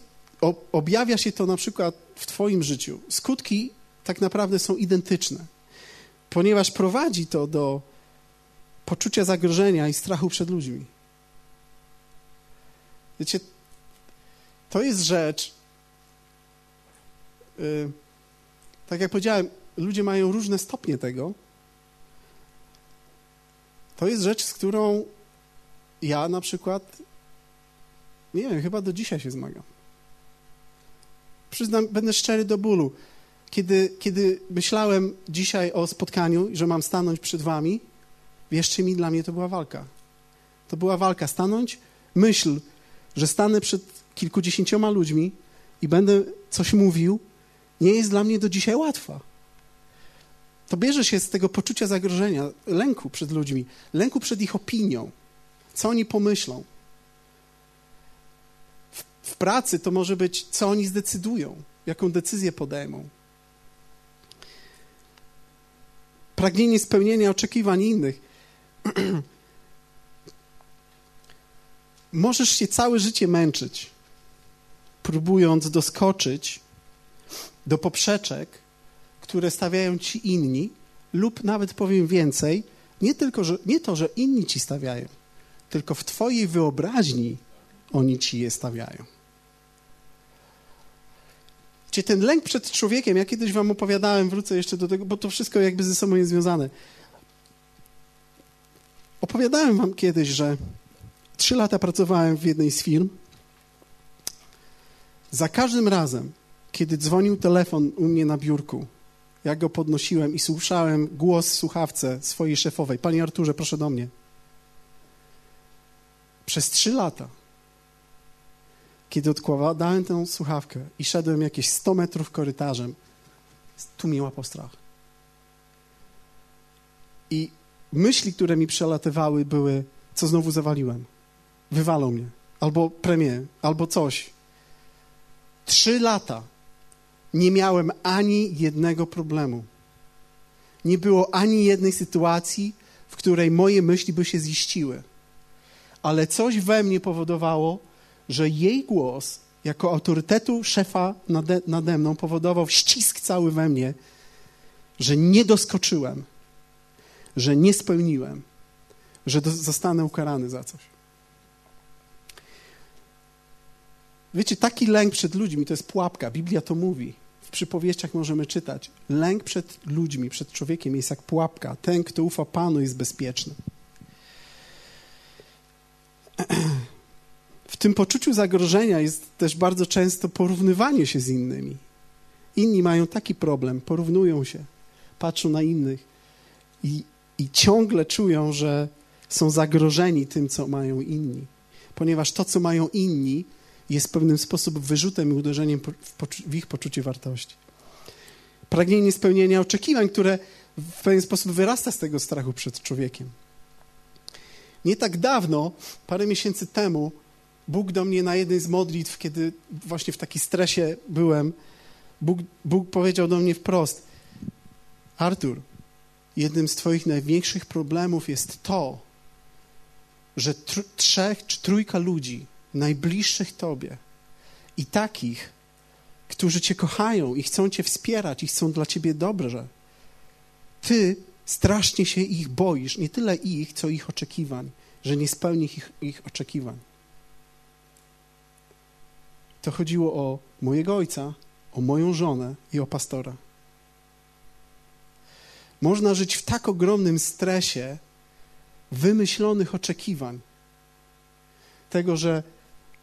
objawia się to na przykład w Twoim życiu, skutki tak naprawdę są identyczne, ponieważ prowadzi to do poczucia zagrożenia i strachu przed ludźmi. Wiecie, to jest rzecz, yy, tak jak powiedziałem, ludzie mają różne stopnie tego. To jest rzecz, z którą ja na przykład, nie wiem, chyba do dzisiaj się zmagam. Przyznam, będę szczery do bólu. Kiedy, kiedy myślałem dzisiaj o spotkaniu, że mam stanąć przed wami, wierzcie mi, dla mnie to była walka. To była walka. Stanąć, myśl, że stanę przed kilkudziesięcioma ludźmi i będę coś mówił, nie jest dla mnie do dzisiaj łatwa. To bierze się z tego poczucia zagrożenia, lęku przed ludźmi, lęku przed ich opinią, co oni pomyślą. W, w pracy to może być, co oni zdecydują, jaką decyzję podejmą. Pragnienie spełnienia oczekiwań innych. [CLEARS THROAT] Możesz się całe życie męczyć, próbując doskoczyć do poprzeczek, które stawiają ci inni, lub nawet powiem więcej, nie tylko, że, nie to, że inni ci stawiają, tylko w twojej wyobraźni oni ci je stawiają. Gdzie ten lęk przed człowiekiem, ja kiedyś wam opowiadałem, wrócę jeszcze do tego, bo to wszystko jakby ze sobą jest związane. Opowiadałem wam kiedyś, że trzy lata pracowałem w jednej z firm. Za każdym razem, kiedy dzwonił telefon u mnie na biurku, ja go podnosiłem i słyszałem głos w słuchawce swojej szefowej. Panie Arturze, proszę do mnie. Przez trzy lata kiedy odkładałem tę słuchawkę i szedłem jakieś 100 metrów korytarzem, tu mi łapał strach. I myśli, które mi przelatywały, były, co znowu zawaliłem. Wywalą mnie. Albo premię, albo coś. Trzy lata nie miałem ani jednego problemu. Nie było ani jednej sytuacji, w której moje myśli by się ziściły. Ale coś we mnie powodowało, że jej głos jako autorytetu szefa nade, nade mną powodował ścisk cały we mnie, że nie doskoczyłem, że nie spełniłem, że do, zostanę ukarany za coś. Wiecie, taki lęk przed ludźmi to jest pułapka. Biblia to mówi. W przypowieściach możemy czytać. Lęk przed ludźmi, przed człowiekiem jest jak pułapka. Ten, kto ufa Panu, jest bezpieczny. [CLEARS THROAT] w tym poczuciu zagrożenia jest też bardzo często porównywanie się z innymi. Inni mają taki problem, porównują się, patrzą na innych i, i ciągle czują, że są zagrożeni tym, co mają inni. Ponieważ to, co mają inni, jest w pewnym sposób wyrzutem i uderzeniem w, ich poczucie wartości. Pragnienie spełnienia oczekiwań, które w pewien sposób wyrasta z tego strachu przed człowiekiem. Nie tak dawno, parę miesięcy temu, Bóg do mnie na jednej z modlitw, kiedy właśnie w takim stresie byłem, Bóg, Bóg powiedział do mnie wprost: Artur, jednym z Twoich największych problemów jest to, że tr trzech czy trójka ludzi najbliższych Tobie i takich, którzy Cię kochają i chcą Cię wspierać i chcą dla Ciebie dobrze, Ty strasznie się ich boisz, nie tyle ich, co ich oczekiwań, że nie spełnisz ich, ich oczekiwań. To chodziło o mojego ojca, o moją żonę i o pastora. Można żyć w tak ogromnym stresie wymyślonych oczekiwań. Tego, że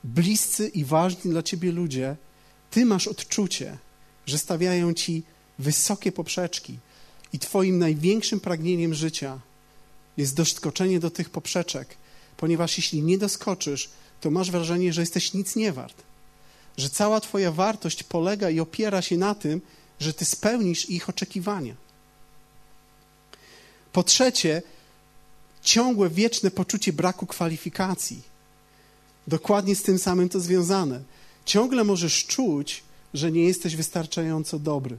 bliscy i ważni dla ciebie ludzie, ty masz odczucie, że stawiają ci wysokie poprzeczki i twoim największym pragnieniem życia jest doskoczenie do tych poprzeczek, ponieważ jeśli nie doskoczysz, to masz wrażenie, że jesteś nic nie wart. Że cała twoja wartość polega i opiera się na tym, że ty spełnisz ich oczekiwania. Po trzecie, ciągłe, wieczne poczucie braku kwalifikacji. Dokładnie z tym samym to związane. Ciągle możesz czuć, że nie jesteś wystarczająco dobry.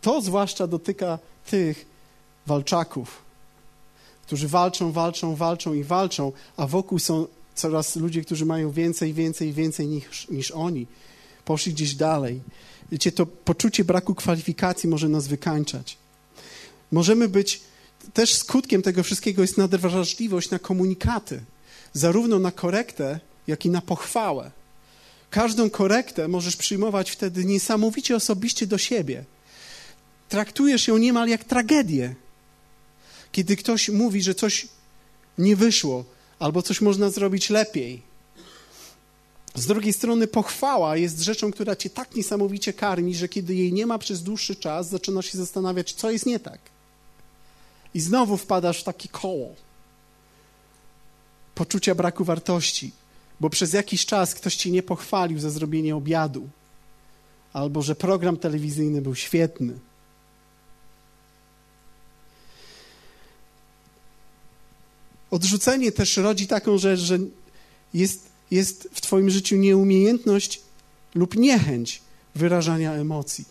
To zwłaszcza dotyka tych walczaków, którzy walczą, walczą, walczą i walczą, a wokół są coraz ludzie, którzy mają więcej, więcej, więcej niż, niż oni. Poszli gdzieś dalej. Wiecie, to poczucie braku kwalifikacji może nas wykańczać. Możemy być też skutkiem tego wszystkiego jest nadwrażliwość na komunikaty, zarówno na korektę, jak i na pochwałę. Każdą korektę możesz przyjmować wtedy niesamowicie osobiście do siebie. Traktujesz ją niemal jak tragedię. Kiedy ktoś mówi, że coś nie wyszło, albo coś można zrobić lepiej. Z drugiej strony, pochwała jest rzeczą, która cię tak niesamowicie karmi, że kiedy jej nie ma przez dłuższy czas, zaczynasz się zastanawiać, co jest nie tak. I znowu wpadasz w takie koło poczucia braku wartości, bo przez jakiś czas ktoś ci nie pochwalił za zrobienie obiadu, albo że program telewizyjny był świetny. Odrzucenie też rodzi taką rzecz, że jest, jest w Twoim życiu nieumiejętność lub niechęć wyrażania emocji.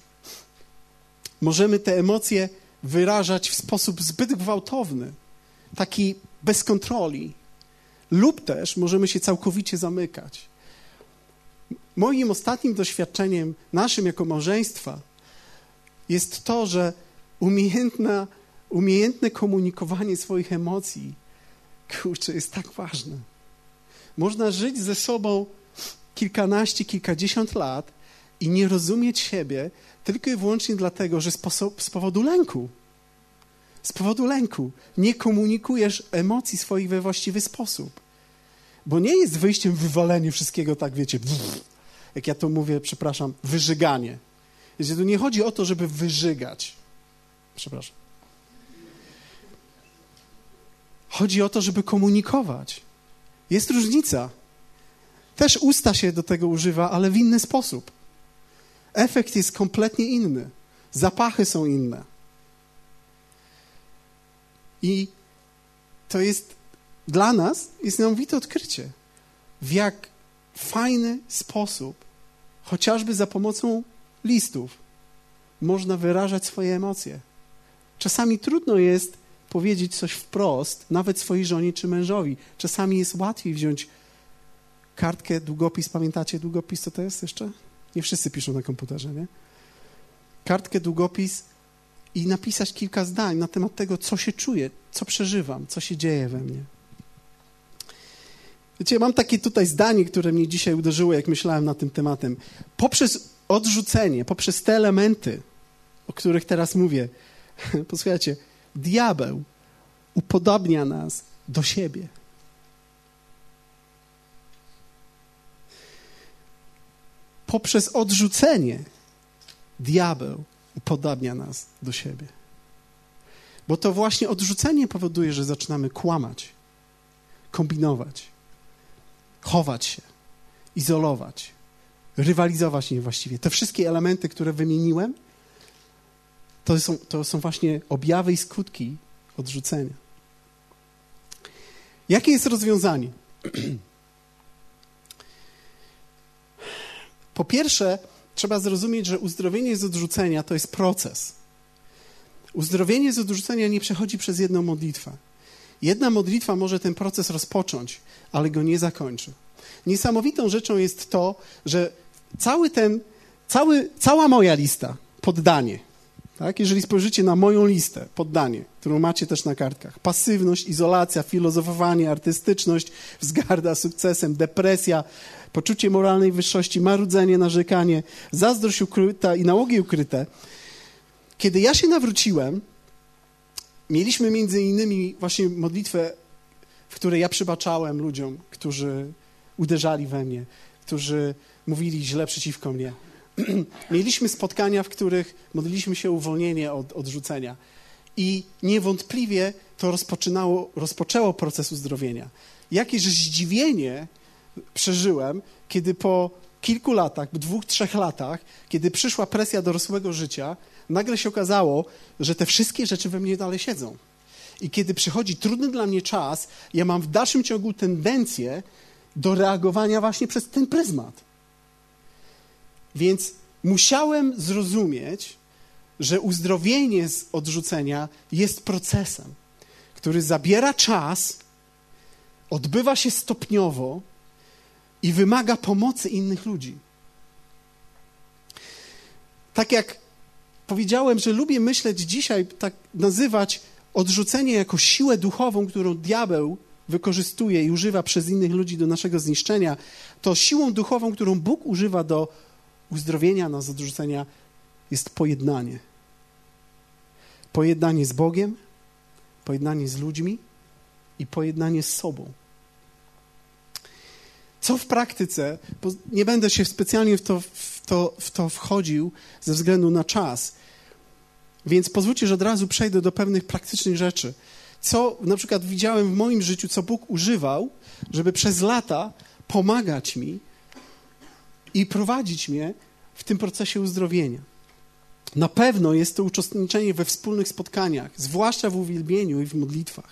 Możemy te emocje wyrażać w sposób zbyt gwałtowny, taki bez kontroli, lub też możemy się całkowicie zamykać. Moim ostatnim doświadczeniem, naszym jako małżeństwa, jest to, że umiejętne komunikowanie swoich emocji, kurczę, jest tak ważne. Można żyć ze sobą kilkanaście, kilkadziesiąt lat i nie rozumieć siebie, tylko i wyłącznie dlatego, że z powodu lęku. Z powodu lęku nie komunikujesz emocji swoich we właściwy sposób. Bo nie jest wyjściem wywalenie wszystkiego, tak wiecie, [LAUGHS] jak ja to mówię, przepraszam, wyżyganie. Wiecie, tu nie chodzi o to, żeby wyżygać. Przepraszam. Chodzi o to, żeby komunikować. Jest różnica. Też usta się do tego używa, ale w inny sposób. Efekt jest kompletnie inny. Zapachy są inne. I to jest dla nas niesamowite odkrycie, w jak fajny sposób, chociażby za pomocą listów, można wyrażać swoje emocje. Czasami trudno jest powiedzieć coś wprost, nawet swojej żonie czy mężowi. Czasami jest łatwiej wziąć kartkę, długopis. Pamiętacie długopis, co to jest jeszcze? Nie wszyscy piszą na komputerze, nie? Kartkę, długopis i napisać kilka zdań na temat tego, co się czuję, co przeżywam, co się dzieje we mnie. Wiecie, mam takie tutaj zdanie, które mnie dzisiaj uderzyło, jak myślałem nad tym tematem. Poprzez odrzucenie, poprzez te elementy, o których teraz mówię, [LAUGHS] posłuchajcie, diabeł upodobnia nas do siebie. poprzez odrzucenie diabeł upodabnia nas do siebie. Bo to właśnie odrzucenie powoduje, że zaczynamy kłamać, kombinować, chować się, izolować, rywalizować niewłaściwie. Te wszystkie elementy, które wymieniłem, to są, to są właśnie objawy i skutki odrzucenia. Jakie jest rozwiązanie? [CLEARS THROAT] Po pierwsze, trzeba zrozumieć, że uzdrowienie z odrzucenia to jest proces. Uzdrowienie z odrzucenia nie przechodzi przez jedną modlitwę. Jedna modlitwa może ten proces rozpocząć, ale go nie zakończy. Niesamowitą rzeczą jest to, że cały ten, cały, cała moja lista, poddanie, tak? Jeżeli spojrzycie na moją listę, poddanie, którą macie też na kartkach, pasywność, izolacja, filozofowanie, artystyczność, wzgarda sukcesem, depresja, poczucie moralnej wyższości, marudzenie, narzekanie, zazdrość ukryta i nałogi ukryte. Kiedy ja się nawróciłem, mieliśmy między innymi właśnie modlitwę, w której ja przybaczałem ludziom, którzy uderzali we mnie, którzy mówili źle przeciwko mnie. [CLEARS THROAT] Mieliśmy spotkania, w których modliliśmy się uwolnienie od odrzucenia. I niewątpliwie to rozpoczynało, rozpoczęło proces uzdrowienia. Jakieś zdziwienie przeżyłem, kiedy po kilku latach, dwóch, trzech latach, kiedy przyszła presja dorosłego życia, nagle się okazało, że te wszystkie rzeczy we mnie dalej siedzą. I kiedy przychodzi trudny dla mnie czas, ja mam w dalszym ciągu tendencję do reagowania właśnie przez ten pryzmat. Więc musiałem zrozumieć, że uzdrowienie z odrzucenia jest procesem, który zabiera czas, odbywa się stopniowo i wymaga pomocy innych ludzi. Tak jak powiedziałem, że lubię myśleć dzisiaj, tak nazywać odrzucenie jako siłę duchową, którą diabeł wykorzystuje i używa przez innych ludzi do naszego zniszczenia, to siłą duchową, którą Bóg używa do uzdrowienia nas odrzucenia, jest pojednanie. Pojednanie z Bogiem, pojednanie z ludźmi i pojednanie z sobą. Co w praktyce, bo nie będę się specjalnie w to, w, to, w to wchodził ze względu na czas, więc pozwólcie, że od razu przejdę do pewnych praktycznych rzeczy. Co na przykład widziałem w moim życiu, co Bóg używał, żeby przez lata pomagać mi i prowadzić mnie w tym procesie uzdrowienia. Na pewno jest to uczestniczenie we wspólnych spotkaniach, zwłaszcza w uwielbieniu i w modlitwach.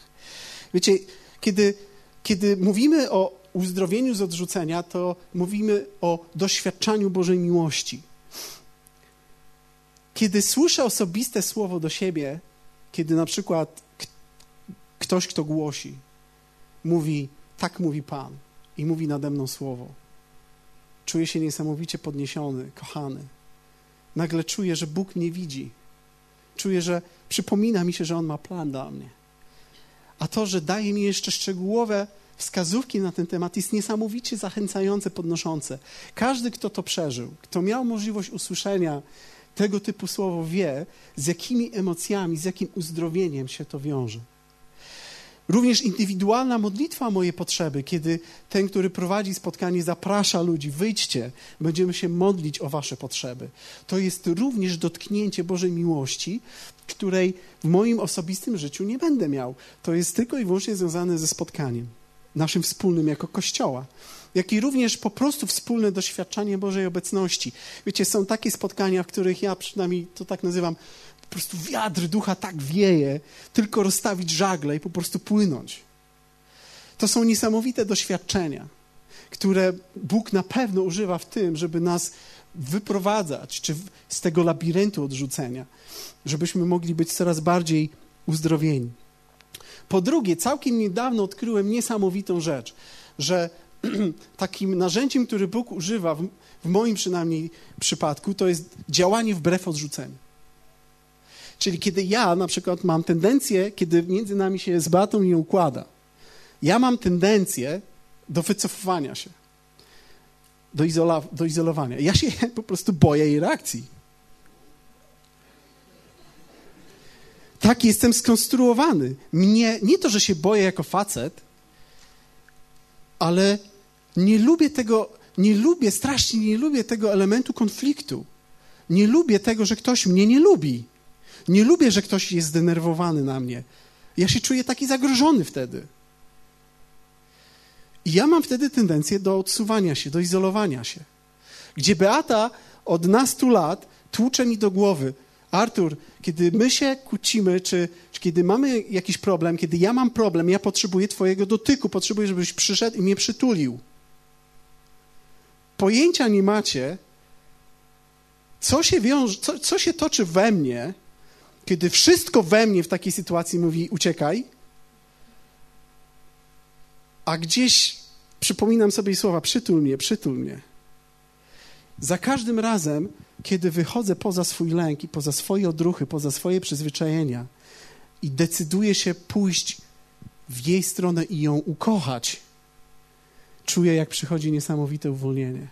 Wiecie, kiedy, kiedy mówimy o uzdrowieniu z odrzucenia, to mówimy o doświadczaniu Bożej miłości. Kiedy słyszę osobiste słowo do siebie, kiedy na przykład ktoś, kto głosi, mówi, tak mówi Pan i mówi nade mną słowo, czuję się niesamowicie podniesiony, kochany. Nagle czuję, że Bóg mnie widzi. Czuję, że przypomina mi się, że On ma plan dla mnie. A to, że daje mi jeszcze szczegółowe wskazówki na ten temat, jest niesamowicie zachęcające, podnoszące. Każdy, kto to przeżył, kto miał możliwość usłyszenia tego typu słowo, wie, z jakimi emocjami, z jakim uzdrowieniem się to wiąże. Również indywidualna modlitwa moje potrzeby, kiedy ten, który prowadzi spotkanie, zaprasza ludzi, wyjdźcie, będziemy się modlić o wasze potrzeby. To jest również dotknięcie Bożej miłości, której w moim osobistym życiu nie będę miał. To jest tylko i wyłącznie związane ze spotkaniem, naszym wspólnym jako Kościoła jak i również po prostu wspólne doświadczanie Bożej obecności. Wiecie, są takie spotkania, w których ja przynajmniej to tak nazywam, po prostu wiatr ducha tak wieje, tylko rozstawić żagle i po prostu płynąć. To są niesamowite doświadczenia, które Bóg na pewno używa w tym, żeby nas wyprowadzać czy z tego labiryntu odrzucenia, żebyśmy mogli być coraz bardziej uzdrowieni. Po drugie, całkiem niedawno odkryłem niesamowitą rzecz, że [CLEARS THROAT] takim narzędziem, który Bóg używa, w, moim przynajmniej przypadku, to jest działanie wbrew odrzuceniu. Czyli kiedy ja na przykład mam tendencję, kiedy między nami się z Beatą nie układa, ja mam tendencję do wycofywania się, do, izola, do izolowania. Ja się [LAUGHS] po prostu boję jej reakcji. Tak jestem skonstruowany. Mnie, nie to, że się boję jako facet, ale nie lubię tego, nie lubię, strasznie nie lubię tego elementu konfliktu. Nie lubię tego, że ktoś mnie nie lubi. Nie lubię, że ktoś jest zdenerwowany na mnie. Ja się czuję taki zagrożony wtedy. I ja mam wtedy tendencję do odsuwania się, do izolowania się. Gdzie Beata od nastu lat tłucze mi do głowy, Artur, kiedy my się kłócimy, czy, czy, kiedy mamy jakiś problem, kiedy ja mam problem, ja potrzebuję Twojego dotyku, potrzebuję, żebyś przyszedł i mnie przytulił. Pojęcia nie macie, co się, wiąże, co, co się toczy we mnie, kiedy wszystko we mnie w takiej sytuacji mówi uciekaj, a gdzieś przypominam sobie słowa przytul mnie, przytul mnie. Za każdym razem, kiedy wychodzę poza swój lęk i poza swoje odruchy, poza swoje przyzwyczajenia i decyduję się pójść w jej stronę i ją ukochać, czuję, jak przychodzi niesamowite uwolnienie.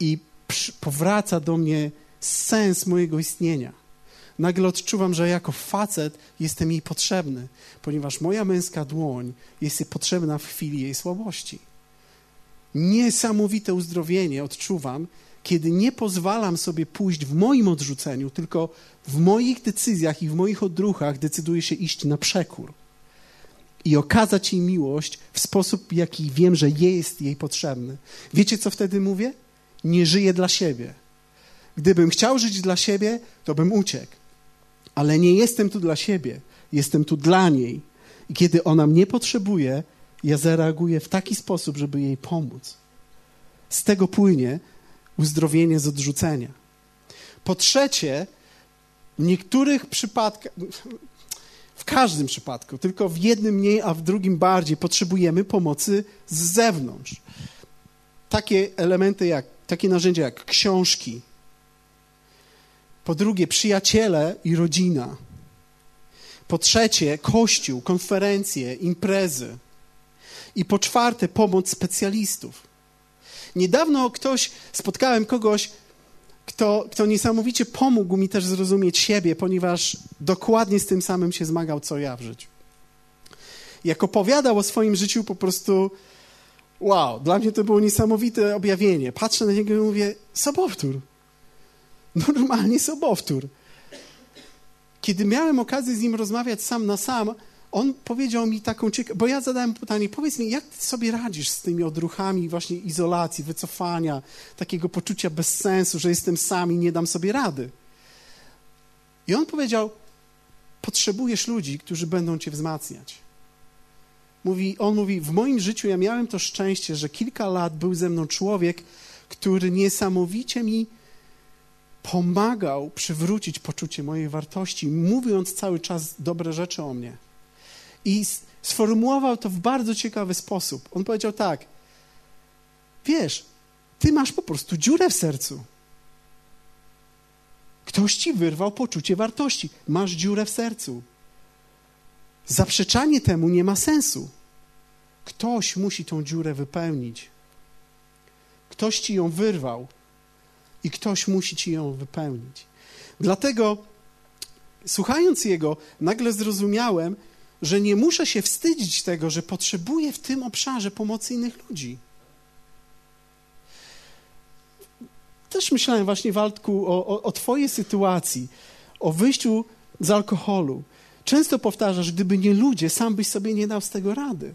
I powraca do mnie sens mojego istnienia. Nagle odczuwam, że jako facet jestem jej potrzebny, ponieważ moja męska dłoń jest jej potrzebna w chwili jej słabości. Niesamowite uzdrowienie odczuwam, kiedy nie pozwalam sobie pójść w moim odrzuceniu, tylko w moich decyzjach i w moich odruchach decyduję się iść na przekór i okazać jej miłość w sposób, jaki wiem, że jest jej potrzebny. Wiecie, co wtedy mówię? Nie żyję dla siebie. Gdybym chciał żyć dla siebie, to bym uciekł. Ale nie jestem tu dla siebie, jestem tu dla niej. I kiedy ona mnie potrzebuje, ja zareaguję w taki sposób, żeby jej pomóc. Z tego płynie uzdrowienie z odrzucenia. Po trzecie, w niektórych przypadkach, w każdym przypadku, tylko w jednym mniej, a w drugim bardziej, potrzebujemy pomocy z zewnątrz. Takie elementy jak, takie narzędzia jak książki. Po drugie, przyjaciele i rodzina. Po trzecie, kościół, konferencje, imprezy. I po czwarte, pomoc specjalistów. Niedawno ktoś, spotkałem kogoś, kto, kto niesamowicie pomógł mi też zrozumieć siebie, ponieważ dokładnie z tym samym się zmagał, co ja w życiu. Jak opowiadał o swoim życiu, po prostu wow, dla mnie to było niesamowite objawienie. Patrzę na niego i mówię, sobowtór. [LAUGHS] Normalnie sobowtór. Kiedy miałem okazję z nim rozmawiać sam na sam, on powiedział mi taką ciekawą, bo ja zadałem pytanie, powiedz mi, jak ty sobie radzisz z tymi odruchami właśnie izolacji, wycofania, takiego poczucia bezsensu, że jestem sam i nie dam sobie rady. I on powiedział, potrzebujesz ludzi, którzy będą cię wzmacniać. Mówi, on mówi, w moim życiu ja miałem to szczęście, że kilka lat był ze mną człowiek, który niesamowicie mi pomagał przywrócić poczucie mojej wartości, mówiąc cały czas dobre rzeczy o mnie. I sformułował to w bardzo ciekawy sposób. On powiedział tak: Wiesz, ty masz po prostu dziurę w sercu. Ktoś ci wyrwał poczucie wartości. Masz dziurę w sercu. Zaprzeczanie temu nie ma sensu. Ktoś musi tą dziurę wypełnić. Ktoś ci ją wyrwał i ktoś musi ci ją wypełnić. Dlatego, słuchając jego, nagle zrozumiałem, że nie muszę się wstydzić tego, że potrzebuję w tym obszarze pomocy innych ludzi. Też myślałem właśnie, Waldku, o, o, o Twojej sytuacji, o wyjściu z alkoholu. Często powtarzasz, gdyby nie ludzie, sam byś sobie nie dał z tego rady.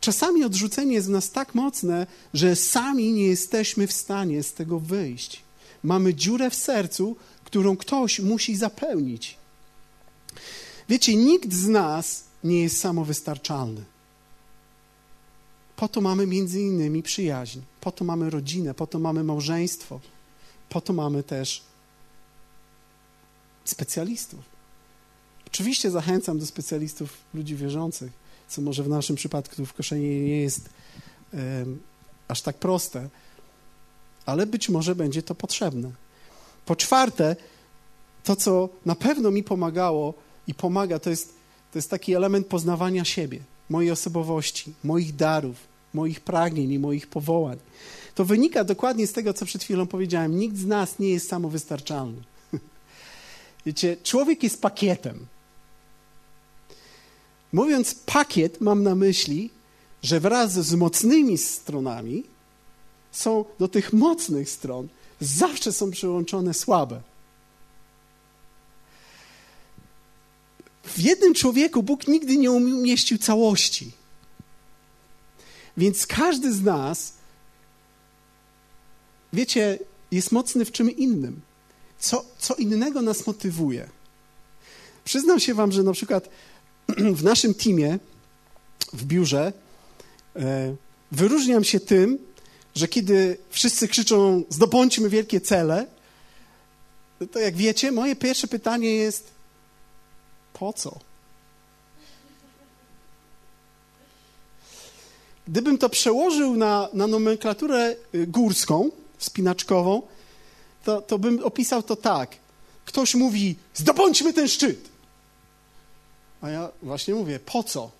Czasami odrzucenie jest w nas tak mocne, że sami nie jesteśmy w stanie z tego wyjść. Mamy dziurę w sercu, którą ktoś musi zapełnić. Wiecie, nikt z nas nie jest samowystarczalny. Po to mamy między innymi przyjaźń, po to mamy rodzinę, po to mamy małżeństwo, po to mamy też specjalistów. Oczywiście zachęcam do specjalistów ludzi wierzących, co może w naszym przypadku w koszenie nie jest aż tak proste, ale być może będzie to potrzebne. Po czwarte, to, co na pewno mi pomagało i pomaga, to jest, to jest taki element poznawania siebie, mojej osobowości, moich darów, moich pragnień i moich powołań. To wynika dokładnie z tego, co przed chwilą powiedziałem. Nikt z nas nie jest samowystarczalny. [LAUGHS] Wiecie, człowiek jest pakietem. Mówiąc pakiet, mam na myśli, że wraz z mocnymi stronami są do tych mocnych stron zawsze są przyłączone słabe. W jednym człowieku Bóg nigdy nie umieścił całości. Więc każdy z nas, wiecie, jest mocny w czym innym. Co, co innego nas motywuje. Przyznam się Wam, że na przykład [CLEARS THROAT] w naszym teamie, w biurze, e, wyróżniam się tym, że kiedy wszyscy krzyczą zdobądźmy wielkie cele, to jak wiecie, moje pierwsze pytanie jest, Po co? Gdybym to przełożył na, na nomenklaturę y, górską, spinaczkową, to, to bym opisał to tak. Ktoś mówi, zdobądźmy ten szczyt. A ja właśnie mówię, po co?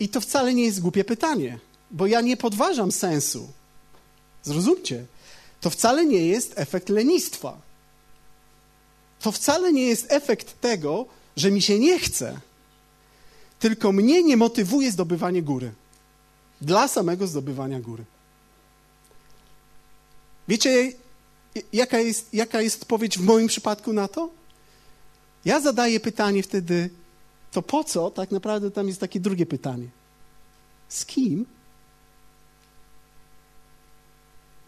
I to wcale nie jest głupie pytanie, bo ja nie podważam sensu. Zrozumcie, to wcale nie jest efekt lenistwa. To wcale nie jest efekt tego, że mi się nie chce, tylko mnie nie motywuje zdobywanie góry. Dla samego zdobywania góry. Wiecie, jaka jest, jaka jest odpowiedź w moim przypadku na to? Ja zadaję pytanie wtedy, to po co? Tak naprawdę tam jest takie drugie pytanie. Z kim?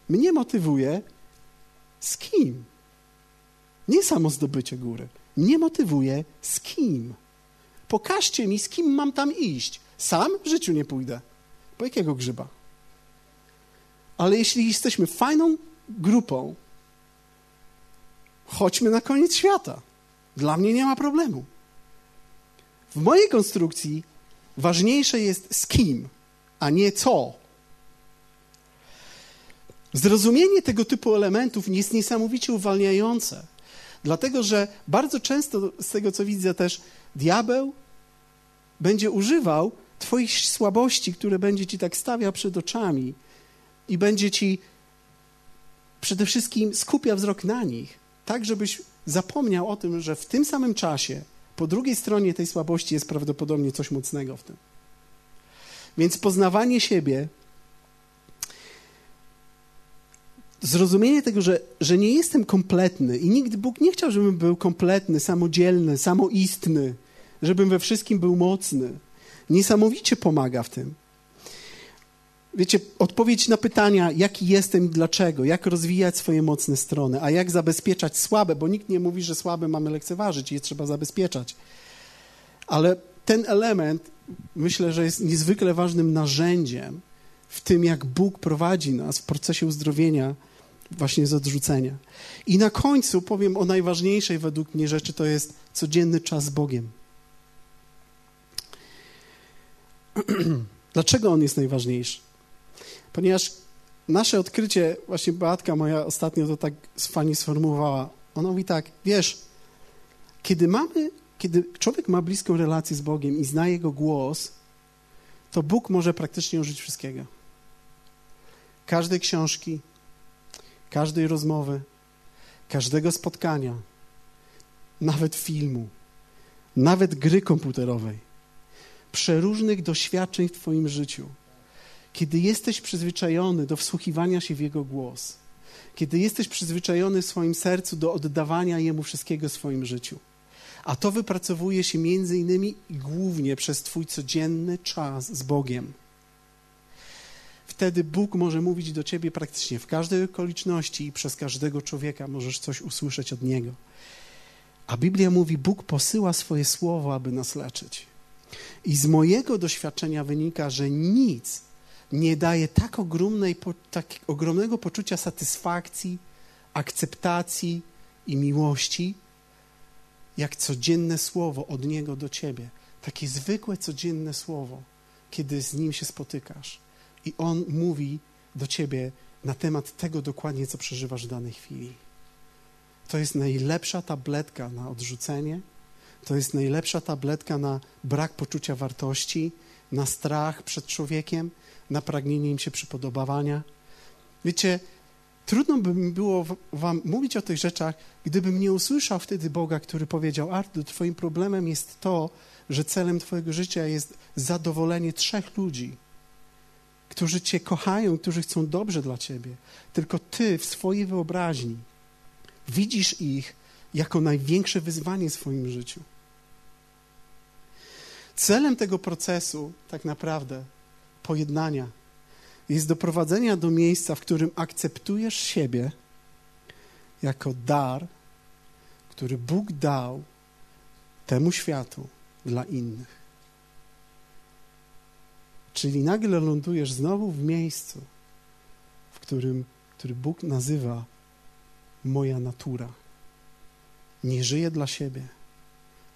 Mnie motywuje z kim? Nie samo zdobycie góry. Mnie motywuje z kim? Pokażcie mi, z kim mam tam iść. Sam w życiu nie pójdę. Po jakiego grzyba? Ale jeśli jesteśmy fajną grupą, chodźmy na koniec świata. Dla mnie nie ma problemu. W mojej konstrukcji ważniejsze jest z kim, a nie co. Zrozumienie tego typu elementów jest niesamowicie uwalniające, dlatego że bardzo często, z tego co widzę też, diabeł będzie używał Twoich słabości, które będzie Ci tak stawiał przed oczami i będzie Ci przede wszystkim skupia wzrok na nich, tak żebyś zapomniał o tym, że w tym samym czasie po drugiej stronie tej słabości jest prawdopodobnie coś mocnego w tym. Więc poznawanie siebie, zrozumienie tego, że, że nie jestem kompletny i nigdy Bóg nie chciał, żebym był kompletny, samodzielny, samoistny, żebym we wszystkim był mocny. Niesamowicie pomaga w tym. Wiecie, odpowiedź na pytania, jaki jestem i dlaczego, jak rozwijać swoje mocne strony, a jak zabezpieczać słabe, bo nikt nie mówi, że słabe mamy lekceważyć je trzeba zabezpieczać. Ale ten element myślę, że jest niezwykle ważnym narzędziem w tym, jak Bóg prowadzi nas w procesie uzdrowienia właśnie z odrzucenia. I na końcu powiem o najważniejszej według mnie rzeczy, to jest codzienny czas z Bogiem. [CLEARS THROAT] Dlaczego on jest najważniejszy? Ponieważ nasze odkrycie, właśnie Beatka moja ostatnio to tak fajnie sformułowała. Ona mówi tak, wiesz, kiedy mamy, kiedy człowiek ma bliską relację z Bogiem i zna Jego głos, to Bóg może praktycznie użyć wszystkiego. Każdej książki, każdej rozmowy, każdego spotkania, nawet filmu, nawet gry komputerowej, przeróżnych doświadczeń w Twoim życiu – kiedy jesteś przyzwyczajony do wsłuchiwania się w Jego głos, kiedy jesteś przyzwyczajony w swoim sercu do oddawania Jemu wszystkiego w swoim życiu. A to wypracowuje się między innymi i głównie przez Twój codzienny czas z Bogiem. Wtedy Bóg może mówić do Ciebie praktycznie w każdej okoliczności i przez każdego człowieka możesz coś usłyszeć od Niego. A Biblia mówi, Bóg posyła swoje słowo, aby nas leczyć. I z mojego doświadczenia wynika, że nic nie daje tak, ogromnej, tak ogromnego poczucia satysfakcji, akceptacji i miłości, jak codzienne słowo od Niego do Ciebie. Takie zwykłe, codzienne słowo, kiedy z Nim się spotykasz. I On mówi do Ciebie na temat tego dokładnie, co przeżywasz w danej chwili. To jest najlepsza tabletka na odrzucenie, to jest najlepsza tabletka na brak poczucia wartości, na strach przed człowiekiem, na pragnienie im się przypodobania. Wiecie, trudno by mi było wam mówić o tych rzeczach, gdybym nie usłyszał wtedy Boga, który powiedział: Artur, twoim problemem jest to, że celem twojego życia jest zadowolenie trzech ludzi, którzy cię kochają, którzy chcą dobrze dla ciebie. Tylko ty w swojej wyobraźni widzisz ich jako największe wyzwanie w swoim życiu. Celem tego procesu tak naprawdę pojednania jest doprowadzenia do miejsca, w którym akceptujesz siebie jako dar, który Bóg dał temu światu dla innych. Czyli nagle lądujesz znowu w miejscu, w którym, który Bóg nazywa moja natura. Nie żyję dla siebie,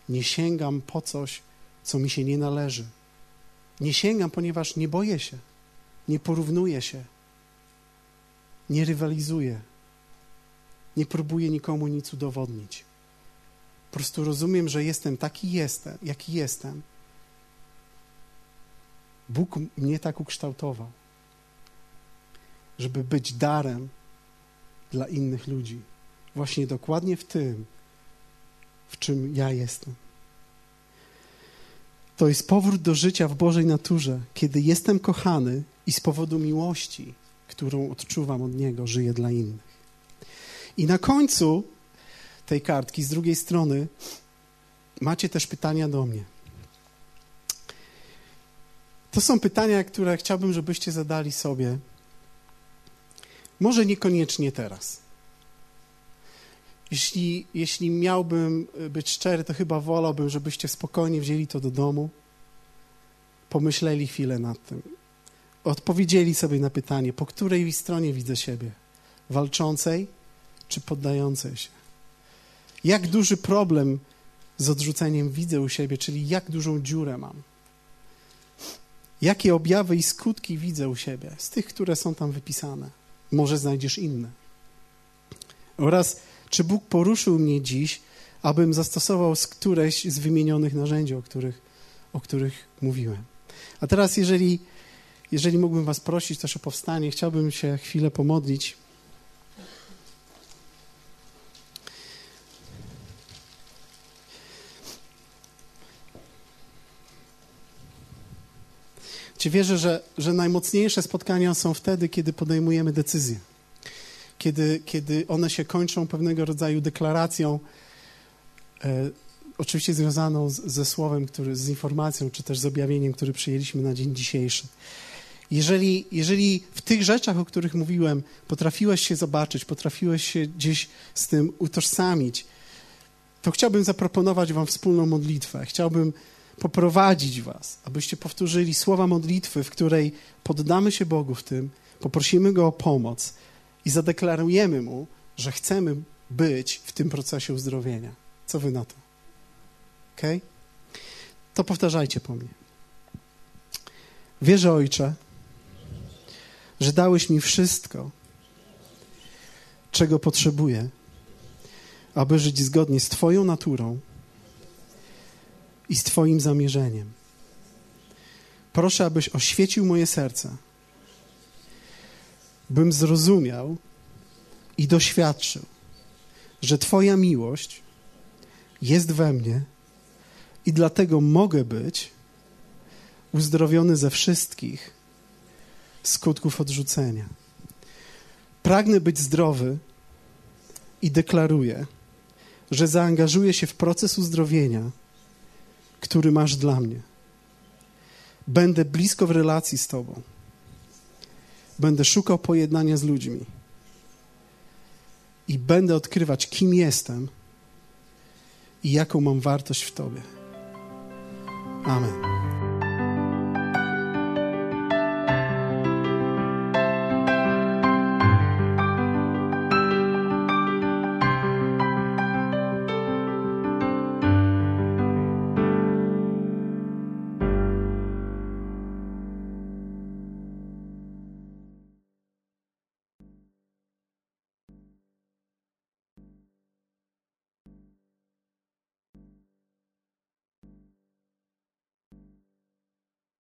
Nie sięgam po coś, co mi się nie należy. Nie sięgam, ponieważ nie boję się, nie porównuję się, nie rywalizuję, nie próbuję nikomu nic udowodnić. Po prostu rozumiem, że jestem taki jestem, jaki jestem. Bóg mnie tak ukształtował, żeby być darem dla innych ludzi. Właśnie dokładnie w tym, w czym ja jestem. To jest powrót do życia w Bożej naturze, kiedy jestem kochany i z powodu miłości, którą odczuwam od Niego, żyję dla innych. I na końcu tej kartki, z drugiej strony, macie też pytania do mnie. To są pytania, które chciałbym, żebyście zadali sobie. Może niekoniecznie teraz. Jeśli, jeśli miałbym być szczery, to chyba wolałbym, żebyście spokojnie wzięli to do domu, pomyśleli chwilę nad tym, odpowiedzieli sobie na pytanie, po której stronie widzę siebie? Walczącej czy poddającej się? Jak duży problem z odrzuceniem widzę u siebie, czyli jak dużą dziurę mam? Jakie objawy i skutki widzę u siebie z tych, które są tam wypisane? Może znajdziesz inne. Oraz czy Bóg poruszył mnie dziś, abym zastosował z któreś z wymienionych narzędzi, o których, o których mówiłem. A teraz, jeżeli, jeżeli mógłbym Was prosić też o powstanie, chciałbym się chwilę pomodlić. Czy wierzę, że, że najmocniejsze spotkania są wtedy, kiedy podejmujemy decyzje kiedy, kiedy one się kończą pewnego rodzaju deklaracją, e, oczywiście związaną z, ze słowem, który, z informacją, czy też z objawieniem, które przyjęliśmy na dzień dzisiejszy. Jeżeli, jeżeli w tych rzeczach, o których mówiłem, potrafiłeś się zobaczyć, potrafiłeś się gdzieś z tym utożsamić, to chciałbym zaproponować Wam wspólną modlitwę. Chciałbym poprowadzić Was, abyście powtórzyli słowa modlitwy, w której poddamy się Bogu w tym, poprosimy Go o pomoc, i zadeklarujemy Mu, że chcemy być w tym procesie uzdrowienia. Co wy na to? Ok? To powtarzajcie po mnie. Wierzę, Ojcze, że dałeś mi wszystko, czego potrzebuję, aby żyć zgodnie z Twoją naturą i z Twoim zamierzeniem. Proszę, abyś oświecił moje serce bym zrozumiał i doświadczył, że Twoja miłość jest we mnie i dlatego mogę być uzdrowiony ze wszystkich skutków odrzucenia. Pragnę być zdrowy i deklaruję, że zaangażuję się w proces uzdrowienia, który masz dla mnie. Będę blisko w relacji z Tobą Będę szukał pojednania z ludźmi. I będę odkrywać, kim jestem i jaką mam wartość w Tobie. Amen.